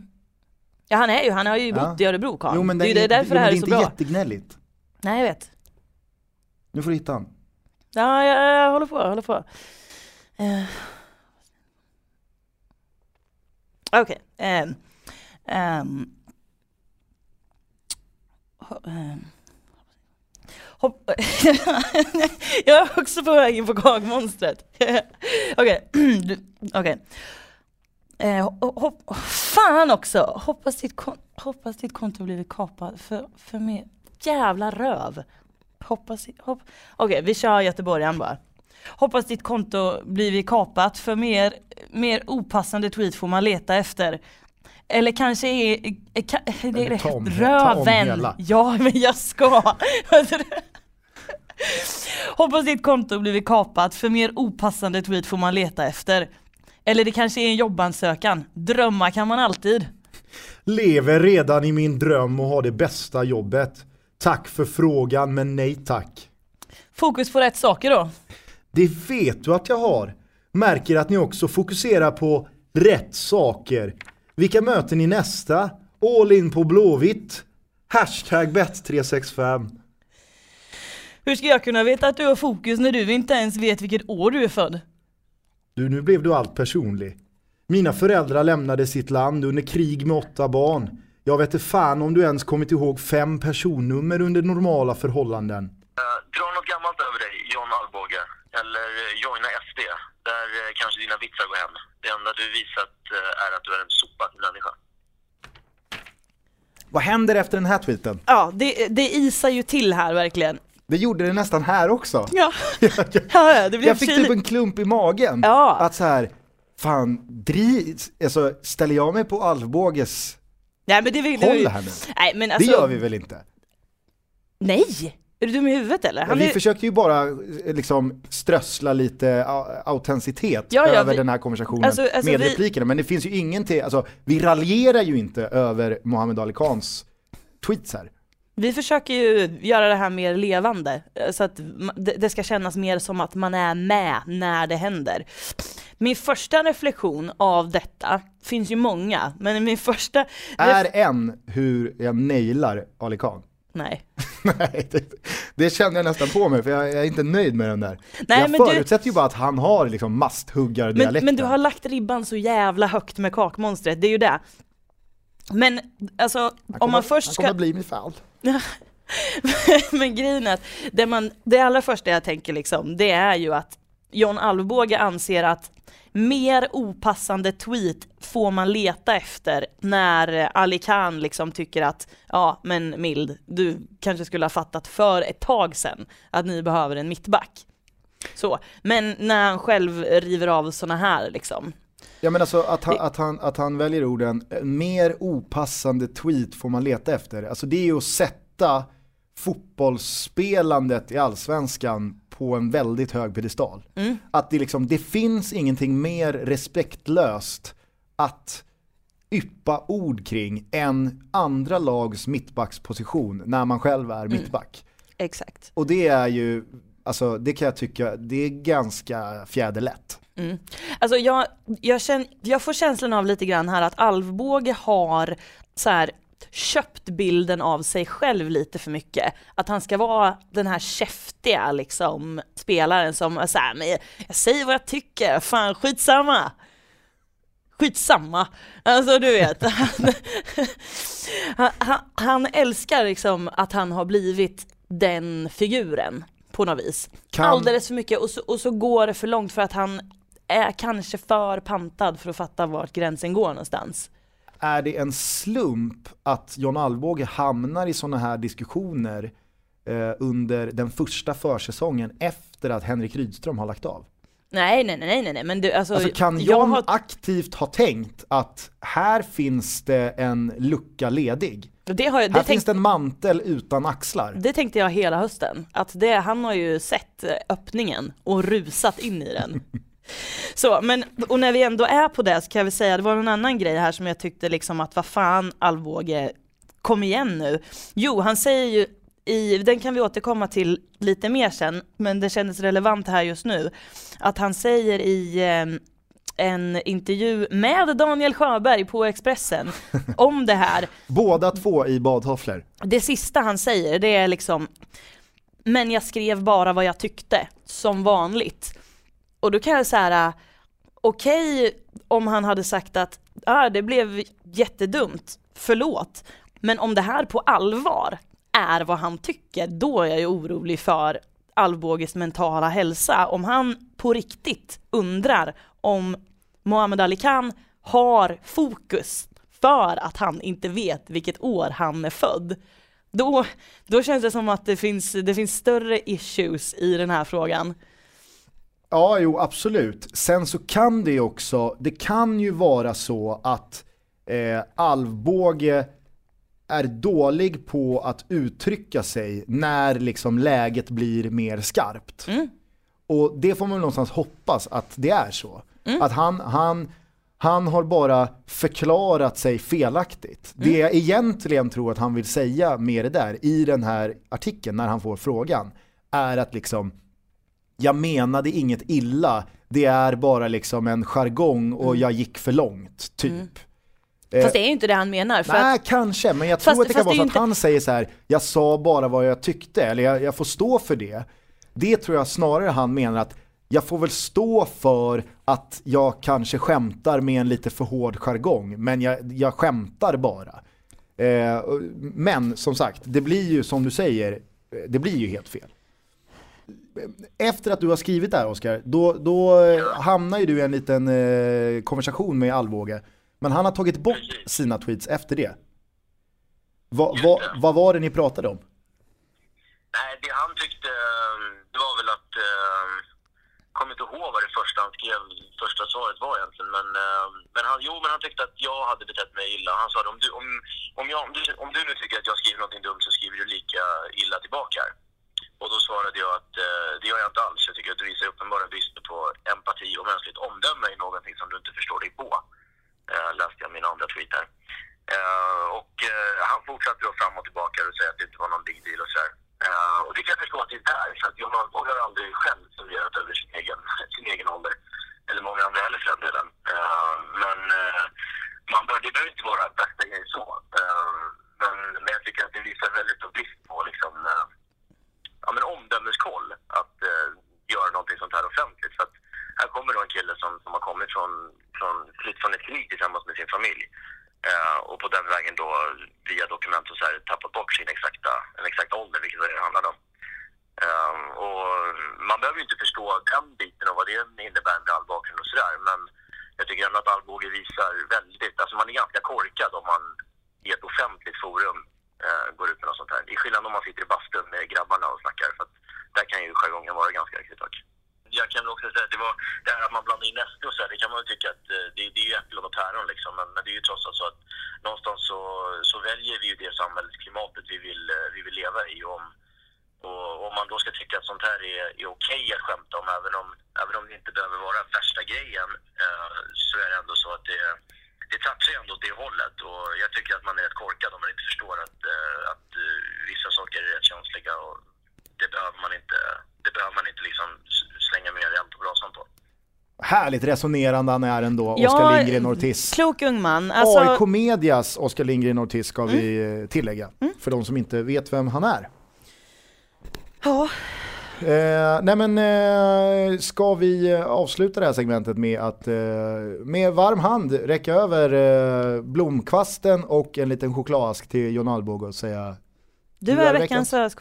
Ja han är ju, han har ju Ja. bott i Örebro Karl. Jo men det är ju är- det- därför jo, det här men är så inte bra. jättegnälligt. Nej jag vet. Nu får du hitta han. Ja, jag, jag håller på, jag håller på. Uh. Okej. Okay. Um. Um. Um. Jag är också på väg in på kakmonstret. Okej, okej. Eh, ho- fan också! Hoppas ditt, kon- hoppas ditt konto blivit kapat för, för mer jävla röv. Hoppas, hopp, Okej, vi kör göteborgaren bara. Hoppas ditt konto blivit kapat för mer, mer opassande tweet får man leta efter. Eller kanske är, är, ka- det är rätt. ta om röven. Ja, men jag ska. Hoppas ditt konto blivit kapat för mer opassande tweet får man leta efter. Eller det kanske är en jobbansökan. Drömmar kan man alltid. Lever redan i min dröm och har det bästa jobbet. Tack för frågan men nej tack. Fokus på rätt saker då. Det vet du att jag har. Märker att ni också fokuserar på rätt saker. Vilka möter ni nästa? All in på Blåvitt. Hashtag bet365. Hur ska jag kunna veta att du har fokus när du inte ens vet vilket år du är född? Du, nu blev du allt personlig. Mina föräldrar lämnade sitt land under krig med åtta barn. Jag vet inte fan om du ens kommit ihåg fem personnummer under normala förhållanden. Eh, dra något gammalt över dig, John Alvbåge. Eller eh, joina SD. där eh, kanske dina vitsar går hem. Det enda du visat eh, är att du är en sopa till människa. Vad händer efter den här tweeten? Ja, det, det isar ju till här verkligen. Det gjorde det nästan här också. Ja, ja det blev Jag fick typ en klump i magen. Ja. Att så här, fan, dri, alltså, ställer jag mig på Alvbåges Nej men det vill håll här nu? Nej men alltså, det gör vi väl inte? Nej! Är du dum i huvudet eller? Ja, vi är, försökte ju bara eh, liksom strössla lite au- autenticitet Ja, ja, över vi- den här konversationen Alltså, alltså, med vi- replikerna, men det finns ju ingenting, alltså vi raljerar ju inte över Mohammed Ali Khans tweets här. vi försöker ju göra det här mer levande, eh, så att det, det ska kännas mer som att man är med när det händer. Min första reflektion av detta, finns ju många, men min första... Är en hur jag nailar Ali Khan? Nej. Nej, det, det känner jag nästan på mig för jag, jag är inte nöjd med den där. Nej, jag men du- förutsätter ju bara att han har liksom Men, masthuggardialekten. men du har lagt ribban så jävla högt med kakmonstret, det är ju det. Men alltså, Han om kommer- man först Han ska... kommer bli min fall. Men grejen är att det, man, det allra första jag tänker liksom, det är ju att John Alvbåge anser att mer opassande tweet får man leta efter när Ali Khan liksom tycker att ja men Mild, du kanske skulle ha fattat för ett tag sedan att ni behöver en mittback. Så, men när han själv river av såna här liksom. Ja men alltså att han, att han, att han väljer orden, "Eh, mer opassande tweet får man leta efter. Alltså det är ju att sätta fotbollsspelandet i allsvenskan på en väldigt hög pedestal. Mm. Att det liksom, det finns ingenting mer respektlöst att yppa ord kring än andra lags mittbacksposition när man själv är Mm. mittback. Exakt. Och det är ju, alltså det kan jag tycka, det är ganska fjäderlätt. Mm. Alltså jag, jag, känner, jag får känslan av lite grann här att Alvbåge har så här, köpt bilden av sig själv lite för mycket. Att han ska vara den här käftiga liksom, spelaren som är så här, men jag, jag säger vad jag tycker, fan skitsamma. Skitsamma. Alltså du vet. Han, han, han älskar liksom att han har blivit den figuren på något vis. Kan- Alldeles för mycket och så, och så går det för långt för att han är kanske för pantad för att fatta vart gränsen går någonstans. Är det en slump att John Alvbåge hamnar i sådana här diskussioner eh, under den första försäsongen efter att Henrik Rydström har lagt av? Nej, nej, nej, nej, nej, men du, alltså, Alltså kan jag John har, aktivt ha tänkt att här finns det en lucka ledig? det, har, jag- Här det, finns tänk, det en mantel utan axlar. det tänkte jag hela hösten, att det, han har ju sett eh, öppningen och rusat in i den. Så, men, och när vi ändå är på det så kan jag väl säga, det var en annan grej här som jag tyckte liksom att vad fan Alvbåge, kom igen nu. Jo, han säger ju i, den kan vi återkomma till lite mer sen, men det kändes relevant här just nu, att han säger i eh, en intervju med Daniel Sjöberg på Expressen om det här, Båda två i badtofflor. det sista han säger det är liksom Men jag skrev bara vad jag tyckte, som vanligt. Och då kan jag säga okej om han hade sagt att ah, det blev jättedumt, förlåt. Men om det här på allvar är vad han tycker, då är jag ju orolig för Alvbåges mentala hälsa. Om han på riktigt undrar om Muhammad Ali Khan har fokus för att han inte vet vilket år han är född. Då, då känns det som att det finns, det finns större issues i den här frågan. Ja, jo absolut. Sen så kan det ju också, det kan ju vara så att eh, Alvbåge är dålig på att uttrycka sig när liksom läget blir mer skarpt. Mm. Och det får man någonstans hoppas att det är så. Att han, han, han har bara förklarat sig felaktigt. Det jag egentligen tror att han vill säga med det där i den här artikeln när han får frågan är att liksom jag menade inget illa, det är bara liksom en jargong och jag gick för långt, typ. Eh, Fast det är ju inte det han menar. För Nej, att, kanske, men jag tror Fast- att det kan vara det så att ju han säger så här: jag sa bara vad jag tyckte, eller jag, jag får stå för det. Det tror jag snarare han menar att jag får väl stå för att jag kanske skämtar med en lite för hård jargong, men jag, jag skämtar bara. Eh, men som sagt, det blir ju som du säger, eh, det blir ju helt fel. Efter att du har skrivit det här Oskar, då, då eh, hamnar ju du i en liten eh, konversation med Alvbåge. Men han har tagit bort Precis. sina tweets efter det. Va, va, vad var det ni pratade om? Nej, det han tyckte, eh, det var väl att... Eh, kommer inte ihåg vad det första han skrev, första svaret var egentligen. Men, eh, men han, jo, men han tyckte att jag hade betett mig illa. Han sa om du, om, om, jag, om, du, om du nu tycker att jag skriver någonting dumt så skriver du lika illa tillbaka. Och då svarade jag att eh, det gör jag inte alls. Jag tycker att du visar uppenbara brister på empati och mänskligt omdöme i någonting som du inte förstår dig på. Eh, läste jag min andra tweet här. Eh, och eh, han fortsatte då fram och tillbaka och säga att det inte var någon big deal och sådär. Eh, och det kan jag förstå att det är för att John Alvbåge har aldrig själv funderat över sin egen, sin egen ålder. Eller många andra heller för den delen. Eh, men eh, man bör, det behöver inte vara bästa grej så. Eh, men, men jag tycker att det visar väldigt stor brist på liksom, eh, ja, men omdömeskoll att eh, göra någonting sånt här offentligt. Så att här kommer då en kille som, som har kommit från, från, flytt från ett krig tillsammans med sin familj. Eh, och på den vägen då via dokument och så här tappat bort sin exakta, en exakt ålder, vilket var det det handlade om. Eh, och man behöver ju inte förstå den biten och vad det innebär med all bakgrund och sådär. Men jag tycker ändå att Alvbåge visar väldigt, alltså man är ganska korkad om man i ett offentligt forum eh, går ut med något sånt här. Det är skillnad om man sitter i bastun med grabbarna och snackar. För att där kan ju jargongen vara ganska riktigt hög. Jag kan väl också säga att det var det här att man blandar in SD och så här, det kan man ju tycka att eh, det, det är ju äpplen och päron liksom. Men, men det är ju trots allt så att någonstans så, så väljer vi ju det samhällsklimatet vi vill, eh, vi vill leva i. Och om, och om man då ska tycka att sånt här är, är okej att skämta om, även om, även om det inte behöver vara värsta grejen, eh, så är det ändå så att det, det touchar ju ändå åt det hållet. Och jag tycker att man är rätt korkad om man inte förstår att, eh, att eh, vissa saker är rätt känsliga. Och det behöver man inte, det behöver man inte liksom s- slänga mer rent på brasan på. Härligt resonerande han är ändå, Ja, Oskar Lindgren Ortiz. Klok ung man. Alltså, AIK Medias Oskar Lindgren Ortiz ska vi Mm. eh, tillägga, för de som inte vet vem han är. ja, Eh, nej men eh, ska vi avsluta det här segmentet med att eh, med varm hand räcka över eh, blomkvasten och en liten chokladask till John Alvbåge och säga du Du är veckans veckans-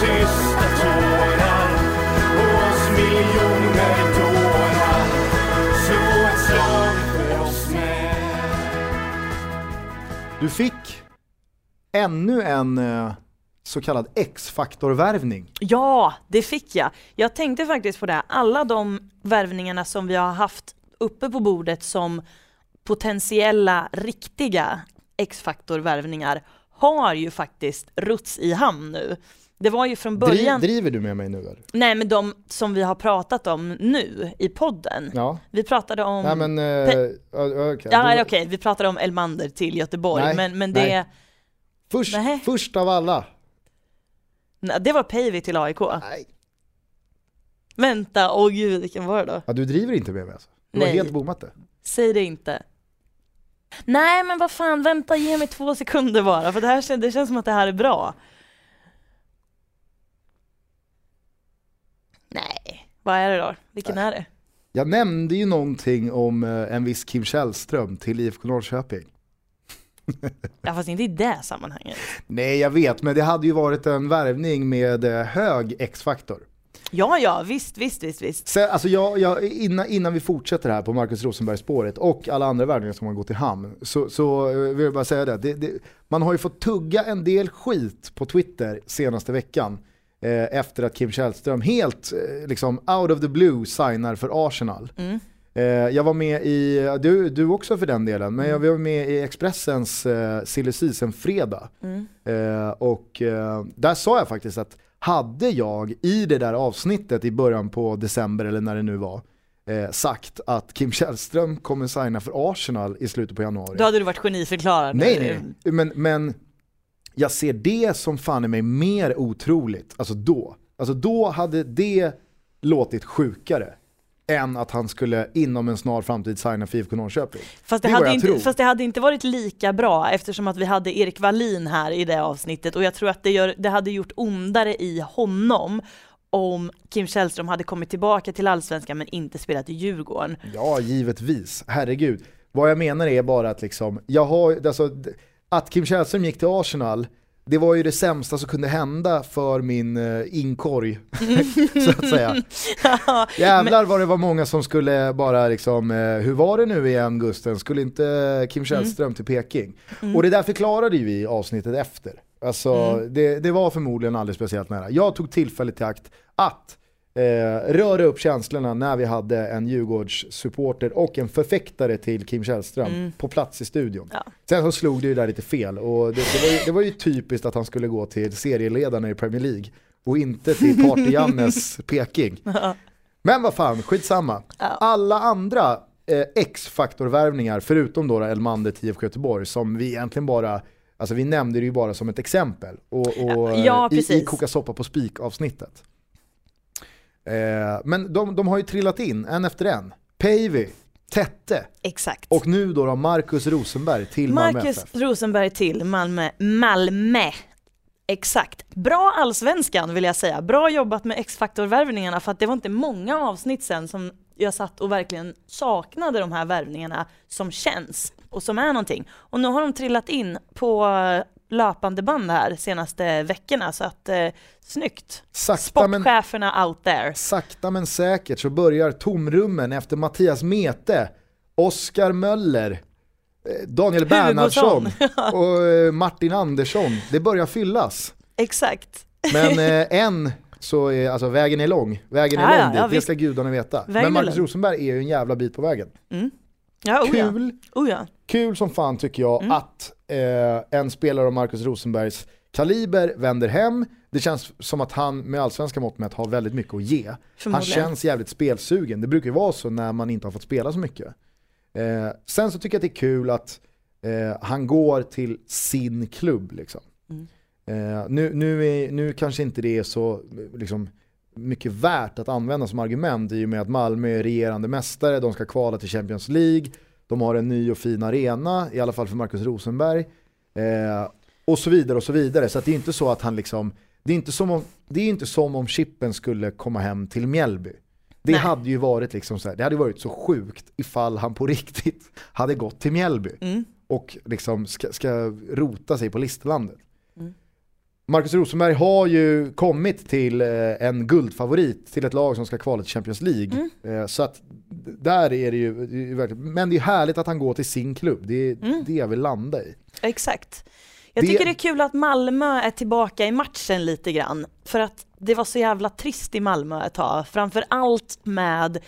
tysta tårar oss miljoner dårar Slå ett slag för oss med Du fick ännu en eh, så kallad X-faktor-värvning. Ja, det fick jag. Jag tänkte faktiskt på det. Alla de värvningarna som vi har haft uppe på bordet som potentiella riktiga X-faktor-värvningar har ju faktiskt ruts i hamn nu. Det var ju från början, Dri, driver du med mig nu eller? nej men de som vi har pratat om nu i podden. Ja. Vi pratade om, Nej men, eh, Pe- ja, okej. ja Då- okej, vi pratade om Elmander till Göteborg, Nej, men, men det, nej. Först, Nej. först av alla. nej, det var Päivi till AIK. Nej. Vänta, åh gud vilken var det då? Ja, du driver inte med mig alltså? Du har Nej. helt bommat det. Säg det inte. Nej men vad fan, vänta ge mig två sekunder bara för det här det känns som att det här är bra. Nej, vad är det då? Vilken är det? Jag nämnde ju någonting om eh, en viss Kim Källström till IFK Norrköping. Ja fast inte i det sammanhanget. Nej jag vet, men det hade ju varit en värvning med eh, hög X-faktor. Ja ja, visst, visst, visst, visst. Sen, alltså jag, jag, innan, innan vi fortsätter här på Marcus Rosenberg-spåret och alla andra värvningar som har gått i hamn så, så eh, vill jag bara säga det, det, det. Man har ju fått tugga en del skit på Twitter senaste veckan efter att Kim Källström helt eh, liksom out of the blue signar för Arsenal. Mm. Eh, jag var med i, du, du också för den delen, men jag var med i Expressens eh, silly season-fredag. Mm. Eh, och eh, där sa jag faktiskt att hade jag i det där avsnittet i början på december eller när det nu var eh, sagt att Kim Källström kommer signa för Arsenal i slutet på januari. Då hade du varit geniförklarad. Nej, nej, men, men jag ser det som fan i mig mer otroligt, alltså då. Alltså då hade det låtit sjukare än att han skulle inom en snar framtid signa för IFK Norrköping. Fast det, Det hade inte, tror. fast det hade inte varit lika bra eftersom att vi hade Erik Wallin här i det avsnittet och jag tror att det, gör, det hade gjort ondare i honom om Kim Källström hade kommit tillbaka till Allsvenskan men inte spelat i Djurgården. Ja, givetvis. Herregud. Vad jag menar är bara att liksom, jag har, alltså, att Kim Källström gick till Arsenal, det var ju det sämsta som kunde hända för min uh, inkorg, så att säga. Jävlar vad det var många som skulle bara liksom, eh, hur var det nu igen Gusten, skulle inte Kim Källström till Peking? Och det där förklarade ju vi avsnittet efter. Alltså det, det var förmodligen aldrig speciellt nära. Jag tog tillfället i akt att eh, röra upp känslorna när vi hade en Djurgårdssupporter och en förfäktare till Kim Källström på plats i studion. Ja. Sen så slog det ju där lite fel och det, det, var ju, det var ju typiskt att han skulle gå till serieledarna i Premier League och inte till Party-Jannes Peking. Men vad fan, skitsamma. Alla andra eh, X-faktorvärvningar, förutom då Elmander till IFK Göteborg, som vi egentligen bara, alltså vi nämnde det ju bara som ett exempel. Och, och, Ja, ja, eh, i, i. Koka soppa på spik avsnittet. Eh, men de, de har ju trillat in en efter en. Päivi, Tette Exakt. och nu då, då Marcus Rosenberg till Malmö Marcus FF. Rosenberg till Malmö. Malmö. Exakt. Bra allsvenskan vill jag säga. Bra jobbat med X-faktor-värvningarna för att det var inte många avsnitt sen som jag satt och verkligen saknade de här värvningarna som känns och som är någonting. Och nu har de trillat in på löpande band här senaste veckorna så att eh, snyggt. Sakta men, Sportcheferna out there. sakta men säkert så börjar tomrummen efter Mattias Mete, Oskar Möller, eh, Daniel Bernhardsson och eh, Martin Andersson. Det börjar fyllas. Exakt. Men eh, så är, alltså vägen är lång, vägen är ja, lång dit, ja, det ska gudarna veta. Vägen Men Marcus. Rosenberg är ju en jävla bit på vägen. Ja, oh ja. Kul, Oh ja. Kul som fan tycker jag Mm. att eh, en spelare av Marcus Rosenbergs kaliber vänder hem. Det känns som att han med allsvenska mått mätt har väldigt mycket att ge. Han känns jävligt spelsugen, det brukar ju vara så när man inte har fått spela så mycket. Eh, sen så tycker jag att det är kul att eh, han går till sin klubb. Liksom. Mm. Eh, nu, nu, är, nu kanske inte det är så liksom, mycket värt att använda som argument i och med att Malmö är regerande mästare, de ska kvala till Champions League, de har en ny och fin arena, i alla fall för Marcus Rosenberg. Eh, och så vidare och så vidare. Så det är inte så att han liksom, det är inte som om, det är inte som om Chippen skulle komma hem till Mjällby. Det Nej. hade ju varit liksom så här, det hade varit så sjukt ifall han på riktigt hade gått till Mjällby Mm. och liksom ska, ska rota sig på listlandet. Marcus Rosenberg har ju kommit till eh, en guldfavorit till ett lag som ska kvala till Champions League. Mm. Eh, så att där är det ju, men det är härligt att han går till sin klubb, det är Mm. det jag vill landa i. Exakt. Jag Det- tycker det är kul att Malmö är tillbaka i matchen lite grann. För att det var så jävla trist i Malmö ett tag. Framför allt med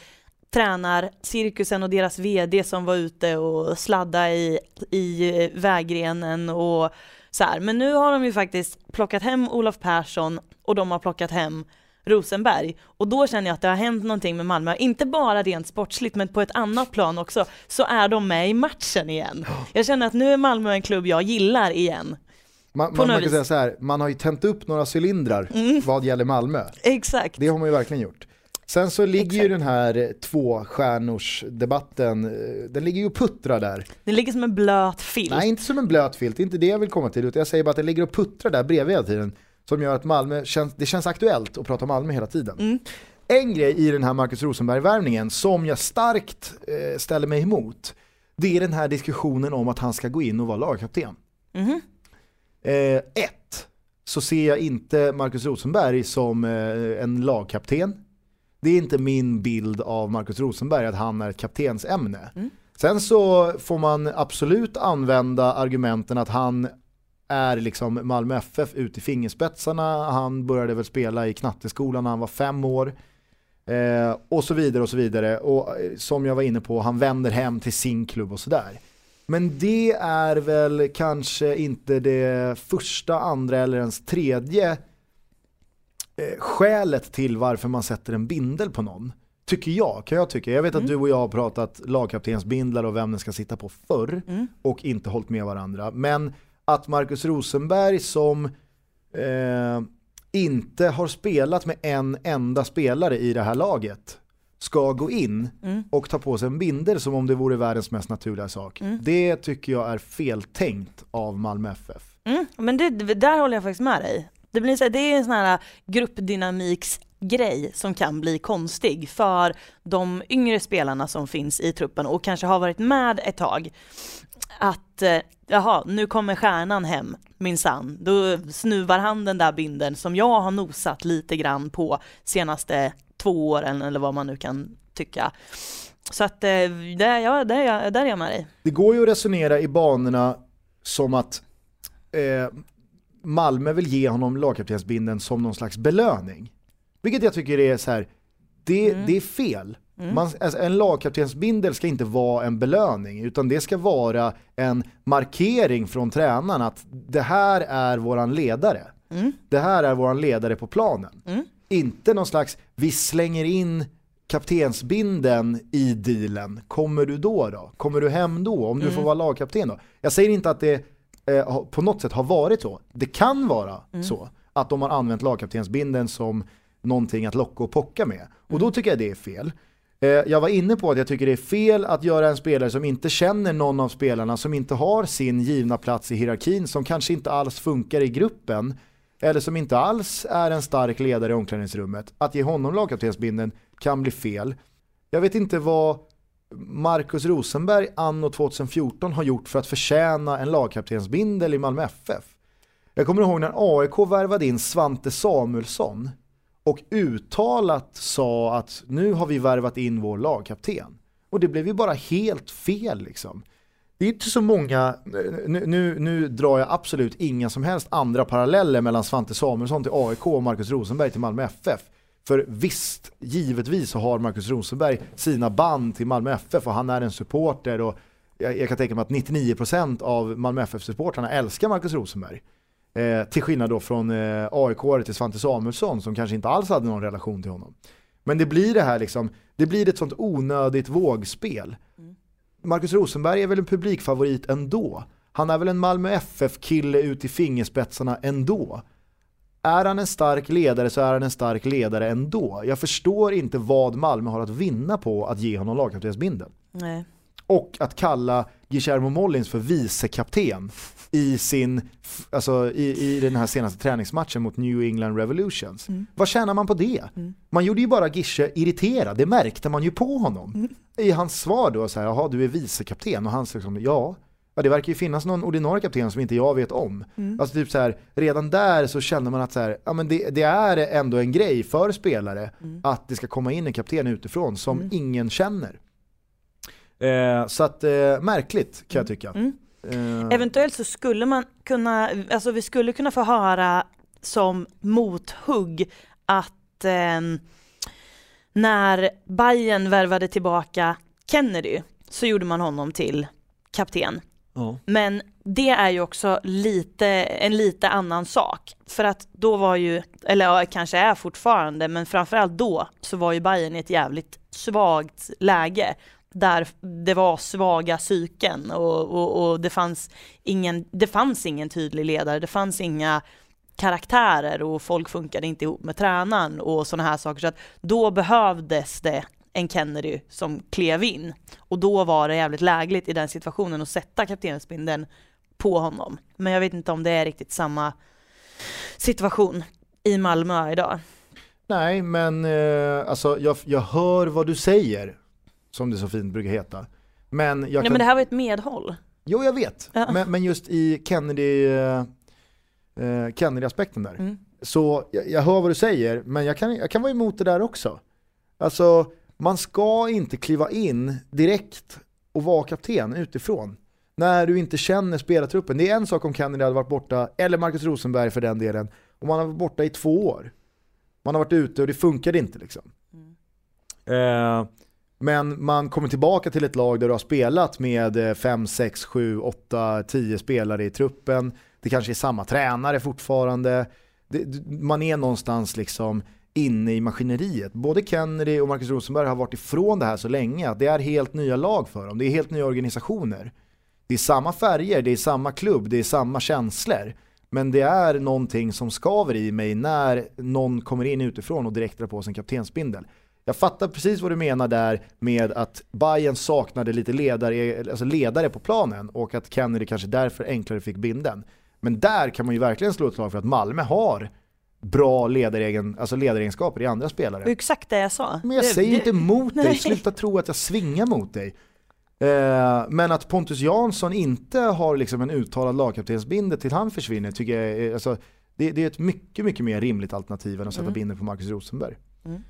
tränarcirkusen och deras VD som var ute och sladda i, i eh, vägrenen och så här. Men nu har de ju faktiskt plockat hem Olof Persson och de har plockat hem Rosenberg. Och då känner jag att det har hänt någonting med Malmö, inte bara rent sportsligt men på ett annat plan också, så är de med i matchen igen. Jag känner att nu är Malmö en klubb jag gillar igen. Man, man, man kan säga så här, man har ju tänt upp några cylindrar vad gäller Malmö. Exakt. Det har man ju verkligen gjort. Sen så ligger ju Exakt. den här eh, tvåstjärnors-debatten, eh, den ligger ju och puttrar där. Det ligger som en blöt filt. Nej, inte som en blöt filt, det är inte det jag vill komma till, utan jag säger bara att det ligger och puttrar där bredvid hela tiden. Som gör att Malmö känns, det känns aktuellt att prata om Malmö hela tiden. Mm. En grej i den här Marcus Rosenberg-värvningen som jag starkt eh, ställer mig emot, det är den här diskussionen om att han ska gå in och vara lagkapten. Mhm. Eh, ett, så ser jag inte Marcus Rosenberg som eh, en lagkapten. Det är inte min bild av Marcus Rosenberg att han är ett kaptensämne. Mm. Sen så får man absolut använda argumenten att han är liksom Malmö FF ut i fingerspetsarna, han började väl spela i knatteskolan när han var fem år. Eh, och så vidare och så vidare. Och eh, som jag var inne på, han vänder hem till sin klubb och sådär. Men det är väl kanske inte det första, andra eller ens tredje eh, skälet till varför man sätter en bindel på någon. Tycker jag, kan jag tycka. Jag vet att du och jag har pratat lagkaptensbindlar och vem den ska sitta på förr Mm. och inte hållit med varandra. Men att Marcus Rosenberg som eh, inte har spelat med en enda spelare i det här laget ska gå in Mm. och ta på sig en bindel som om det vore världens mest naturliga sak. Mm. Det tycker jag är feltänkt av Malmö FF. Mm. Men det, där håller jag faktiskt med dig. Det, blir så här, det är en sån här gruppdynamiks grej som kan bli konstig för de yngre spelarna som finns i truppen och kanske har varit med ett tag. Att eh, jaha, nu kommer stjärnan hem minsann. Då snuvar han den där binden som jag har nosat lite grann på senaste två åren eller vad man nu kan tycka. Så att eh, där, ja, där, är jag- där är jag med dig. Det går ju att resonera i banorna som att eh, Malmö vill ge honom lagkaptensbindeln som någon slags belöning. Vilket jag tycker är så här, det, det är fel. Man, alltså, en lagkaptensbindel ska inte vara en belöning utan det ska vara en markering från tränaren att det här är våran ledare. Det här är våran ledare på planen. Inte någon slags, vi slänger in kaptensbinden i dealen, kommer du då då? Kommer du hem då? Om du får vara lagkapten då? Jag säger inte att det eh, på något sätt har varit så. Det kan vara så att de har använt lagkaptensbinden som någonting att locka och pocka med. Och då tycker jag det är fel. Eh, jag var inne på att jag tycker det är fel att göra en spelare som inte känner någon av spelarna, som inte har sin givna plats i hierarkin, som kanske inte alls funkar i gruppen, eller som inte alls är en stark ledare i omklädningsrummet. Att ge honom lagkaptensbinden kan bli fel. Jag vet inte vad Marcus Rosenberg anno 2014 har gjort för att förtjäna en lagkaptensbindel i Malmö FF. Jag kommer ihåg när AIK värvade in Svante Samuelsson och uttalat sa att nu har vi värvat in vår lagkapten. Och det blev ju bara helt fel liksom. Det är inte så många, nu, nu, nu drar jag absolut inga som helst andra paralleller mellan Svante Samuelsson till AIK och Marcus Rosenberg till Malmö FF. För visst, givetvis har Marcus Rosenberg sina band till Malmö FF och han är en supporter och jag, jag kan tänka mig att 99% av Malmö FF-supportrarna älskar Marcus Rosenberg. Eh, till skillnad då från eh, aik till Svante Samuelsson som kanske inte alls hade någon relation till honom. Men det blir det här liksom, det blir ett sånt onödigt vågspel. Marcus Rosenberg är väl en publikfavorit ändå. Han är väl en Malmö FF-kille ut i fingerspetsarna ändå. Är han en stark ledare så är han en stark ledare ändå. Jag förstår inte vad Malmö har att vinna på att ge honom lagkaptensbindeln. Och att kalla Guillermo Mollins för vicekapten i, sin, alltså, i, i den här senaste träningsmatchen mot New England Revolutions. Vad tjänar man på det? Man gjorde ju bara Gische irriterad, det märkte man ju på honom. I hans svar då, så här, jaha du är vicekapten och han säger liksom, ja, ja, det verkar ju finnas någon ordinarie kapten som inte jag vet om. Alltså typ så här, redan där så känner man att så här, ja, men det, det är ändå en grej för spelare att det ska komma in en kapten utifrån som ingen känner. Eh, så att eh, märkligt kan jag tycka. Eh, Eventuellt så skulle man kunna, alltså vi skulle kunna få höra som mothugg att ehm, när Bayern värvade tillbaka Kennedy så gjorde man honom till kapten. Men det är ju också lite, en lite annan sak. För att då var ju, eller ja, kanske är fortfarande, men framförallt då så var ju Bayern i ett jävligt svagt läge. Där det var svaga psyken och, och, och det, fanns ingen, det fanns ingen tydlig ledare, det fanns inga karaktärer och folk funkade inte ihop med tränaren och sådana här saker. Så att då behövdes det en Kennedy som klev in. Och då var det jävligt lägligt i den situationen att sätta kaptensbindeln på honom. Men jag vet inte om det är riktigt samma situation i Malmö idag. Nej, men eh, alltså, jag, jag hör vad du säger, som det så fint brukar heta. Men jag Ja, kan... men det här var ett medhåll. Jo, jag vet. Ja. Men, men just i Kennedy, eh, eh, Kennedy-aspekten där. Mm. Så jag, jag hör vad du säger, men jag kan, jag kan vara emot det där också. Alltså, man ska inte kliva in direkt och vara kapten utifrån. När du inte känner spelartruppen. Det är en sak om Kennedy hade varit borta, eller Marcus Rosenberg för den delen, om man har varit borta i två år. Man har varit ute och det funkade inte liksom. Eh, men man kommer tillbaka till ett lag där du har spelat med 5, 6, 7, 8, 10 spelare i truppen. Det kanske är samma tränare fortfarande. Det, man är någonstans liksom inne i maskineriet. Både Kennedy och Marcus Rosenberg har varit ifrån det här så länge att det är helt nya lag för dem. Det är helt nya organisationer. Det är samma färger, det är samma klubb, det är samma känslor. Men det är någonting som skaver i mig när någon kommer in utifrån och direkt drar på sig en kaptensbindel. Jag fattar precis vad du menar där med att Bayern saknade lite ledare, alltså ledare på planen och att Kennedy kanske därför enklare fick binden. Men där kan man ju verkligen slå ett slag för att Malmö har bra ledaregen, alltså ledaregenskaper i andra spelare. Var exakt det jag sa. Men jag Det- säger det- inte emot dig, sluta tro att jag svingar mot dig. Eh, men att Pontus Jansson inte har liksom en uttalad lagkaptensbinde till han försvinner tycker jag är, alltså, det, det är ett mycket, mycket mer rimligt alternativ än att sätta Mm. binder på Marcus Rosenberg. Mm.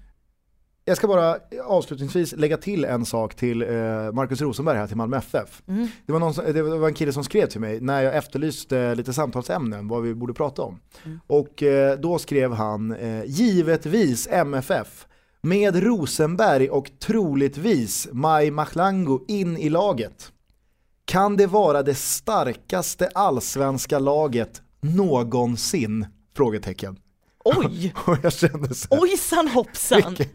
Jag ska bara avslutningsvis lägga till en sak till eh, Marcus Rosenberg här till Malmö FF. Mm. Det var, någon det var en kille som skrev till mig när jag efterlyste lite samtalsämnen, vad vi borde prata om. Mm. Och eh, då skrev han, eh, givetvis MFF, med Rosenberg och troligtvis Maj Machlango in i laget. Kan det vara det starkaste allsvenska laget någonsin? Frågetecken. Oj! Och jag Ojsan hoppsan! vilken,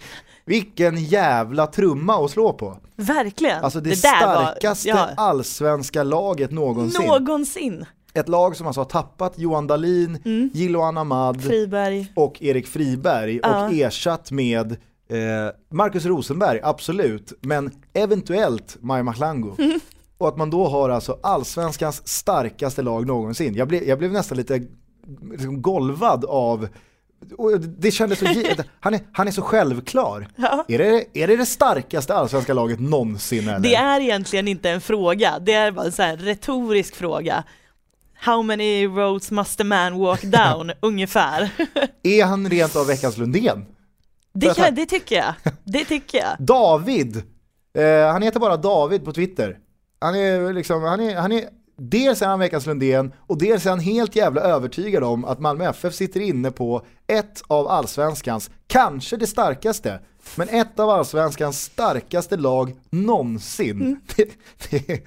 vilken jävla trumma att slå på. Verkligen. Alltså det, där starkaste var, ja, allsvenska laget någonsin. någonsin. Ett lag som alltså har tappat Johan Dahlin, Mm. Jiloan Ahmad Friberg. och Erik Friberg Ja. och ersatt med eh, Marcus Rosenberg, absolut, men eventuellt Maj Machlango. Mm. Och att man då har alltså allsvenskans starkaste lag någonsin. Jag blev, jag blev nästan lite liksom golvad av och det kändes så, han, är, han är så självklar. Ja. Är, det, är det det starkaste allsvenska laget någonsin eller? Det är egentligen inte en fråga, det är bara en så här retorisk fråga. How many roads must a man walk down, ungefär. Är han rent av veckans Lundén? Det, kan, det tycker jag. Det tycker jag. David, eh, han heter bara David på Twitter. Han är liksom, han är, han är, dels är han veckans Lundén och dels är han helt jävla övertygad om att Malmö FF sitter inne på ett av allsvenskans, kanske det starkaste, men ett av allsvenskans starkaste lag någonsin. Det, det,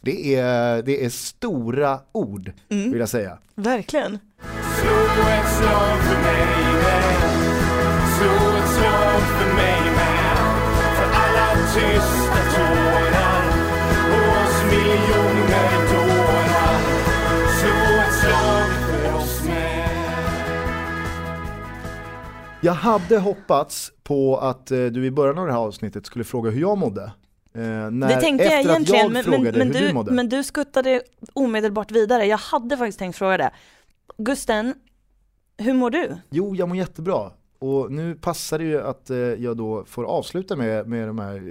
det, är, det är stora ord, vill jag säga. Verkligen. Slå Jag hade hoppats på att eh, du i början av det här avsnittet skulle fråga hur jag mådde. Eh, när, Det tänkte jag egentligen, jag men, men, du du, men du skuttade omedelbart vidare. Jag hade faktiskt tänkt fråga det. Gusten, hur mår du? Jo, jag mår jättebra. Och nu passar det ju att eh, jag då får avsluta med, med de här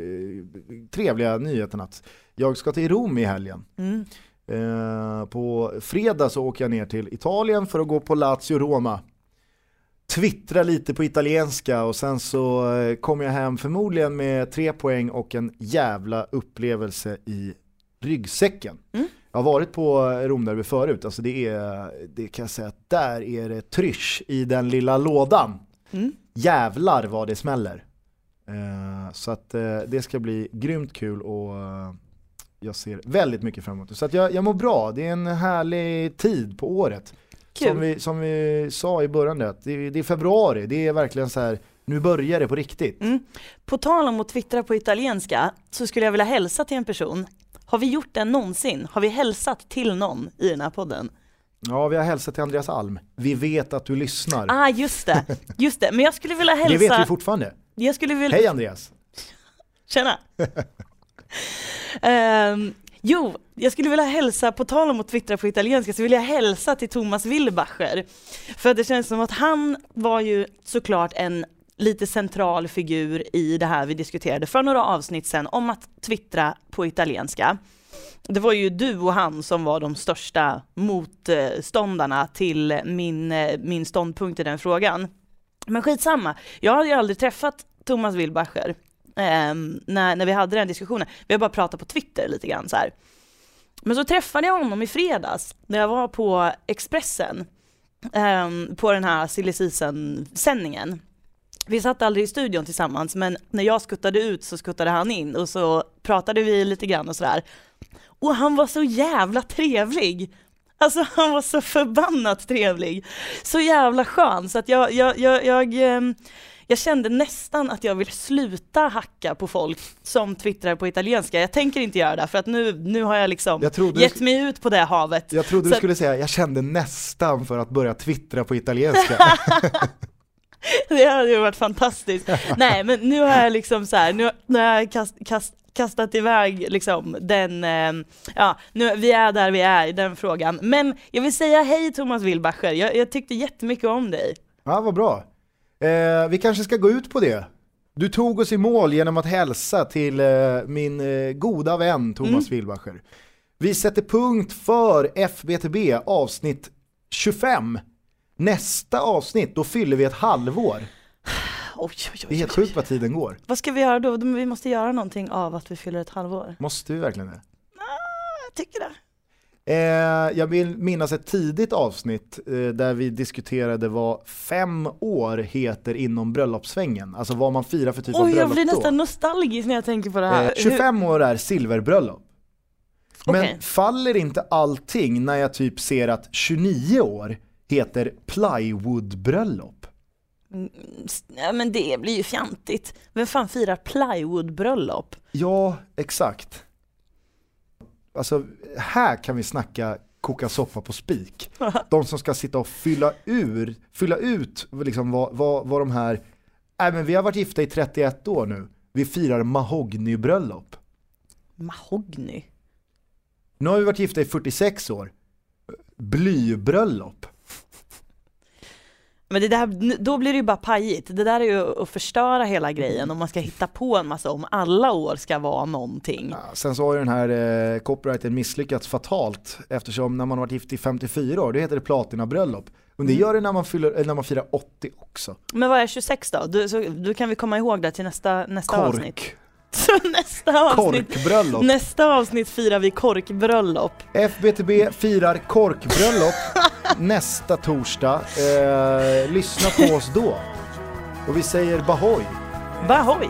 trevliga nyheterna att jag ska till Rom i helgen. Mm. Eh, på fredag så åker jag ner till Italien för att gå på Lazio Roma. Twittra lite på italienska och sen så eh, kommer jag hem förmodligen med tre poäng och en jävla upplevelse i ryggsäcken. Mm. Jag har varit på Romderby förut, alltså det är, det kan jag säga att där är det trysch i den lilla lådan. Mm. Jävlar vad det smäller. Eh, så att eh, det ska bli grymt kul och jag ser väldigt mycket fram emot det. Så att jag, jag mår bra, det är en härlig tid på året. Kul. Som vi, som vi sa i början, det, det, är februari, det är verkligen så här, nu börjar det på riktigt. Mm. På tal om att twittra på italienska så skulle jag vilja hälsa till en person. Har vi gjort det någonsin? Har vi hälsat till någon i den här podden? Ja, vi har hälsat till Andreas Alm. Vi vet att du lyssnar. Ah, just det, just det. Men jag skulle vilja hälsa... det vet vi fortfarande. jag skulle vilja... Hej Andreas! Tjena! Ehm, jo, jag skulle vilja hälsa, på tal om att twittra på italienska, så vill jag hälsa till Thomas Wilbacher. För det känns som att han var ju såklart en lite central figur i det här vi diskuterade för några avsnitt sedan om att twittra på italienska. Det var ju du och han som var de största motståndarna till min, min ståndpunkt i den frågan. Men skitsamma, jag hade ju aldrig träffat Thomas Wilbacher ehm, när, när vi hade den diskussionen. Vi har bara pratat på Twitter lite grann så här. Men så träffade jag honom i fredags när jag var på Expressen ehm, på den här silly season-sändningen. Vi satt aldrig i studion tillsammans men när jag skuttade ut så skuttade han in och så pratade vi lite grann och sådär. Och han var så jävla trevlig! Alltså han var så förbannat trevlig. Så jävla skön så att jag, jag, jag, jag, ehm, jag kände nästan att jag vill sluta hacka på folk som twittrar på italienska. Jag tänker inte göra det för att nu, nu har jag liksom Jag gett mig ut på det havet. Jag trodde Så du skulle säga, jag kände nästan för att börja twittra på italienska. Det hade ju varit fantastiskt. Nej men nu har jag liksom så här, nu, nu har jag kast, kast, kastat iväg liksom den, eh, ja, nu, vi är där vi är i den frågan. Men jag vill säga hej Thomas Wilbacher, jag, jag tyckte jättemycket om dig. Ja, vad bra. Eh, vi kanske ska gå ut på det. Du tog oss i mål genom att hälsa till eh, min eh, goda vän Thomas Mm. Wilbacher. Vi sätter punkt för FBTB avsnitt 25. Nästa avsnitt, då fyller vi ett halvår. Oj, oj, oj, Det är helt sjukt vad tiden går. Vad ska vi göra då? Vi måste göra någonting av att vi fyller ett halvår. Måste vi verkligen det? Jag tycker det. Eh, jag vill minnas ett tidigt avsnitt eh, där vi diskuterade vad fem år heter inom bröllopssvängen. Alltså vad man firar för typ av Oj, jag bröllop blir då. nästan nostalgisk när jag tänker på det här. Eh, 25 år är silverbröllop. Men Okej. faller inte allting när jag typ ser att 29 år heter plywoodbröllop? Hur, ja, men det blir ju fjantigt. Vem fan firar plywoodbröllop? Ja, exakt. Alltså, här kan vi snacka koka soppa på spik. De som ska sitta och fylla, ur, fylla ut liksom vad, vad, vad de här, nej men vi har varit gifta i 31 år nu, vi firar mahognybröllop. Mahogny. Nu har vi varit gifta i 46 år, blybröllop. Men det där, då blir det ju bara pajigt. Det där är ju att förstöra hela grejen om man ska hitta på en massa om alla år ska vara någonting. Ja, sen så har ju den här eh, copyrighten misslyckats fatalt eftersom när man har varit gift i 54 år, då heter det platinabröllop. Men det Mm. gör det när man, fyller, eh, när man firar 80 också. Men vad är 26 då? Du, så, du kan vi komma ihåg det till nästa, nästa avsnitt. Så nästa avsnitt, Korkbröllop. nästa avsnitt firar vi korkbröllop. FBTB firar korkbröllop nästa torsdag. Eh, lyssna på oss då. Och vi säger Bahoy. Bahoy!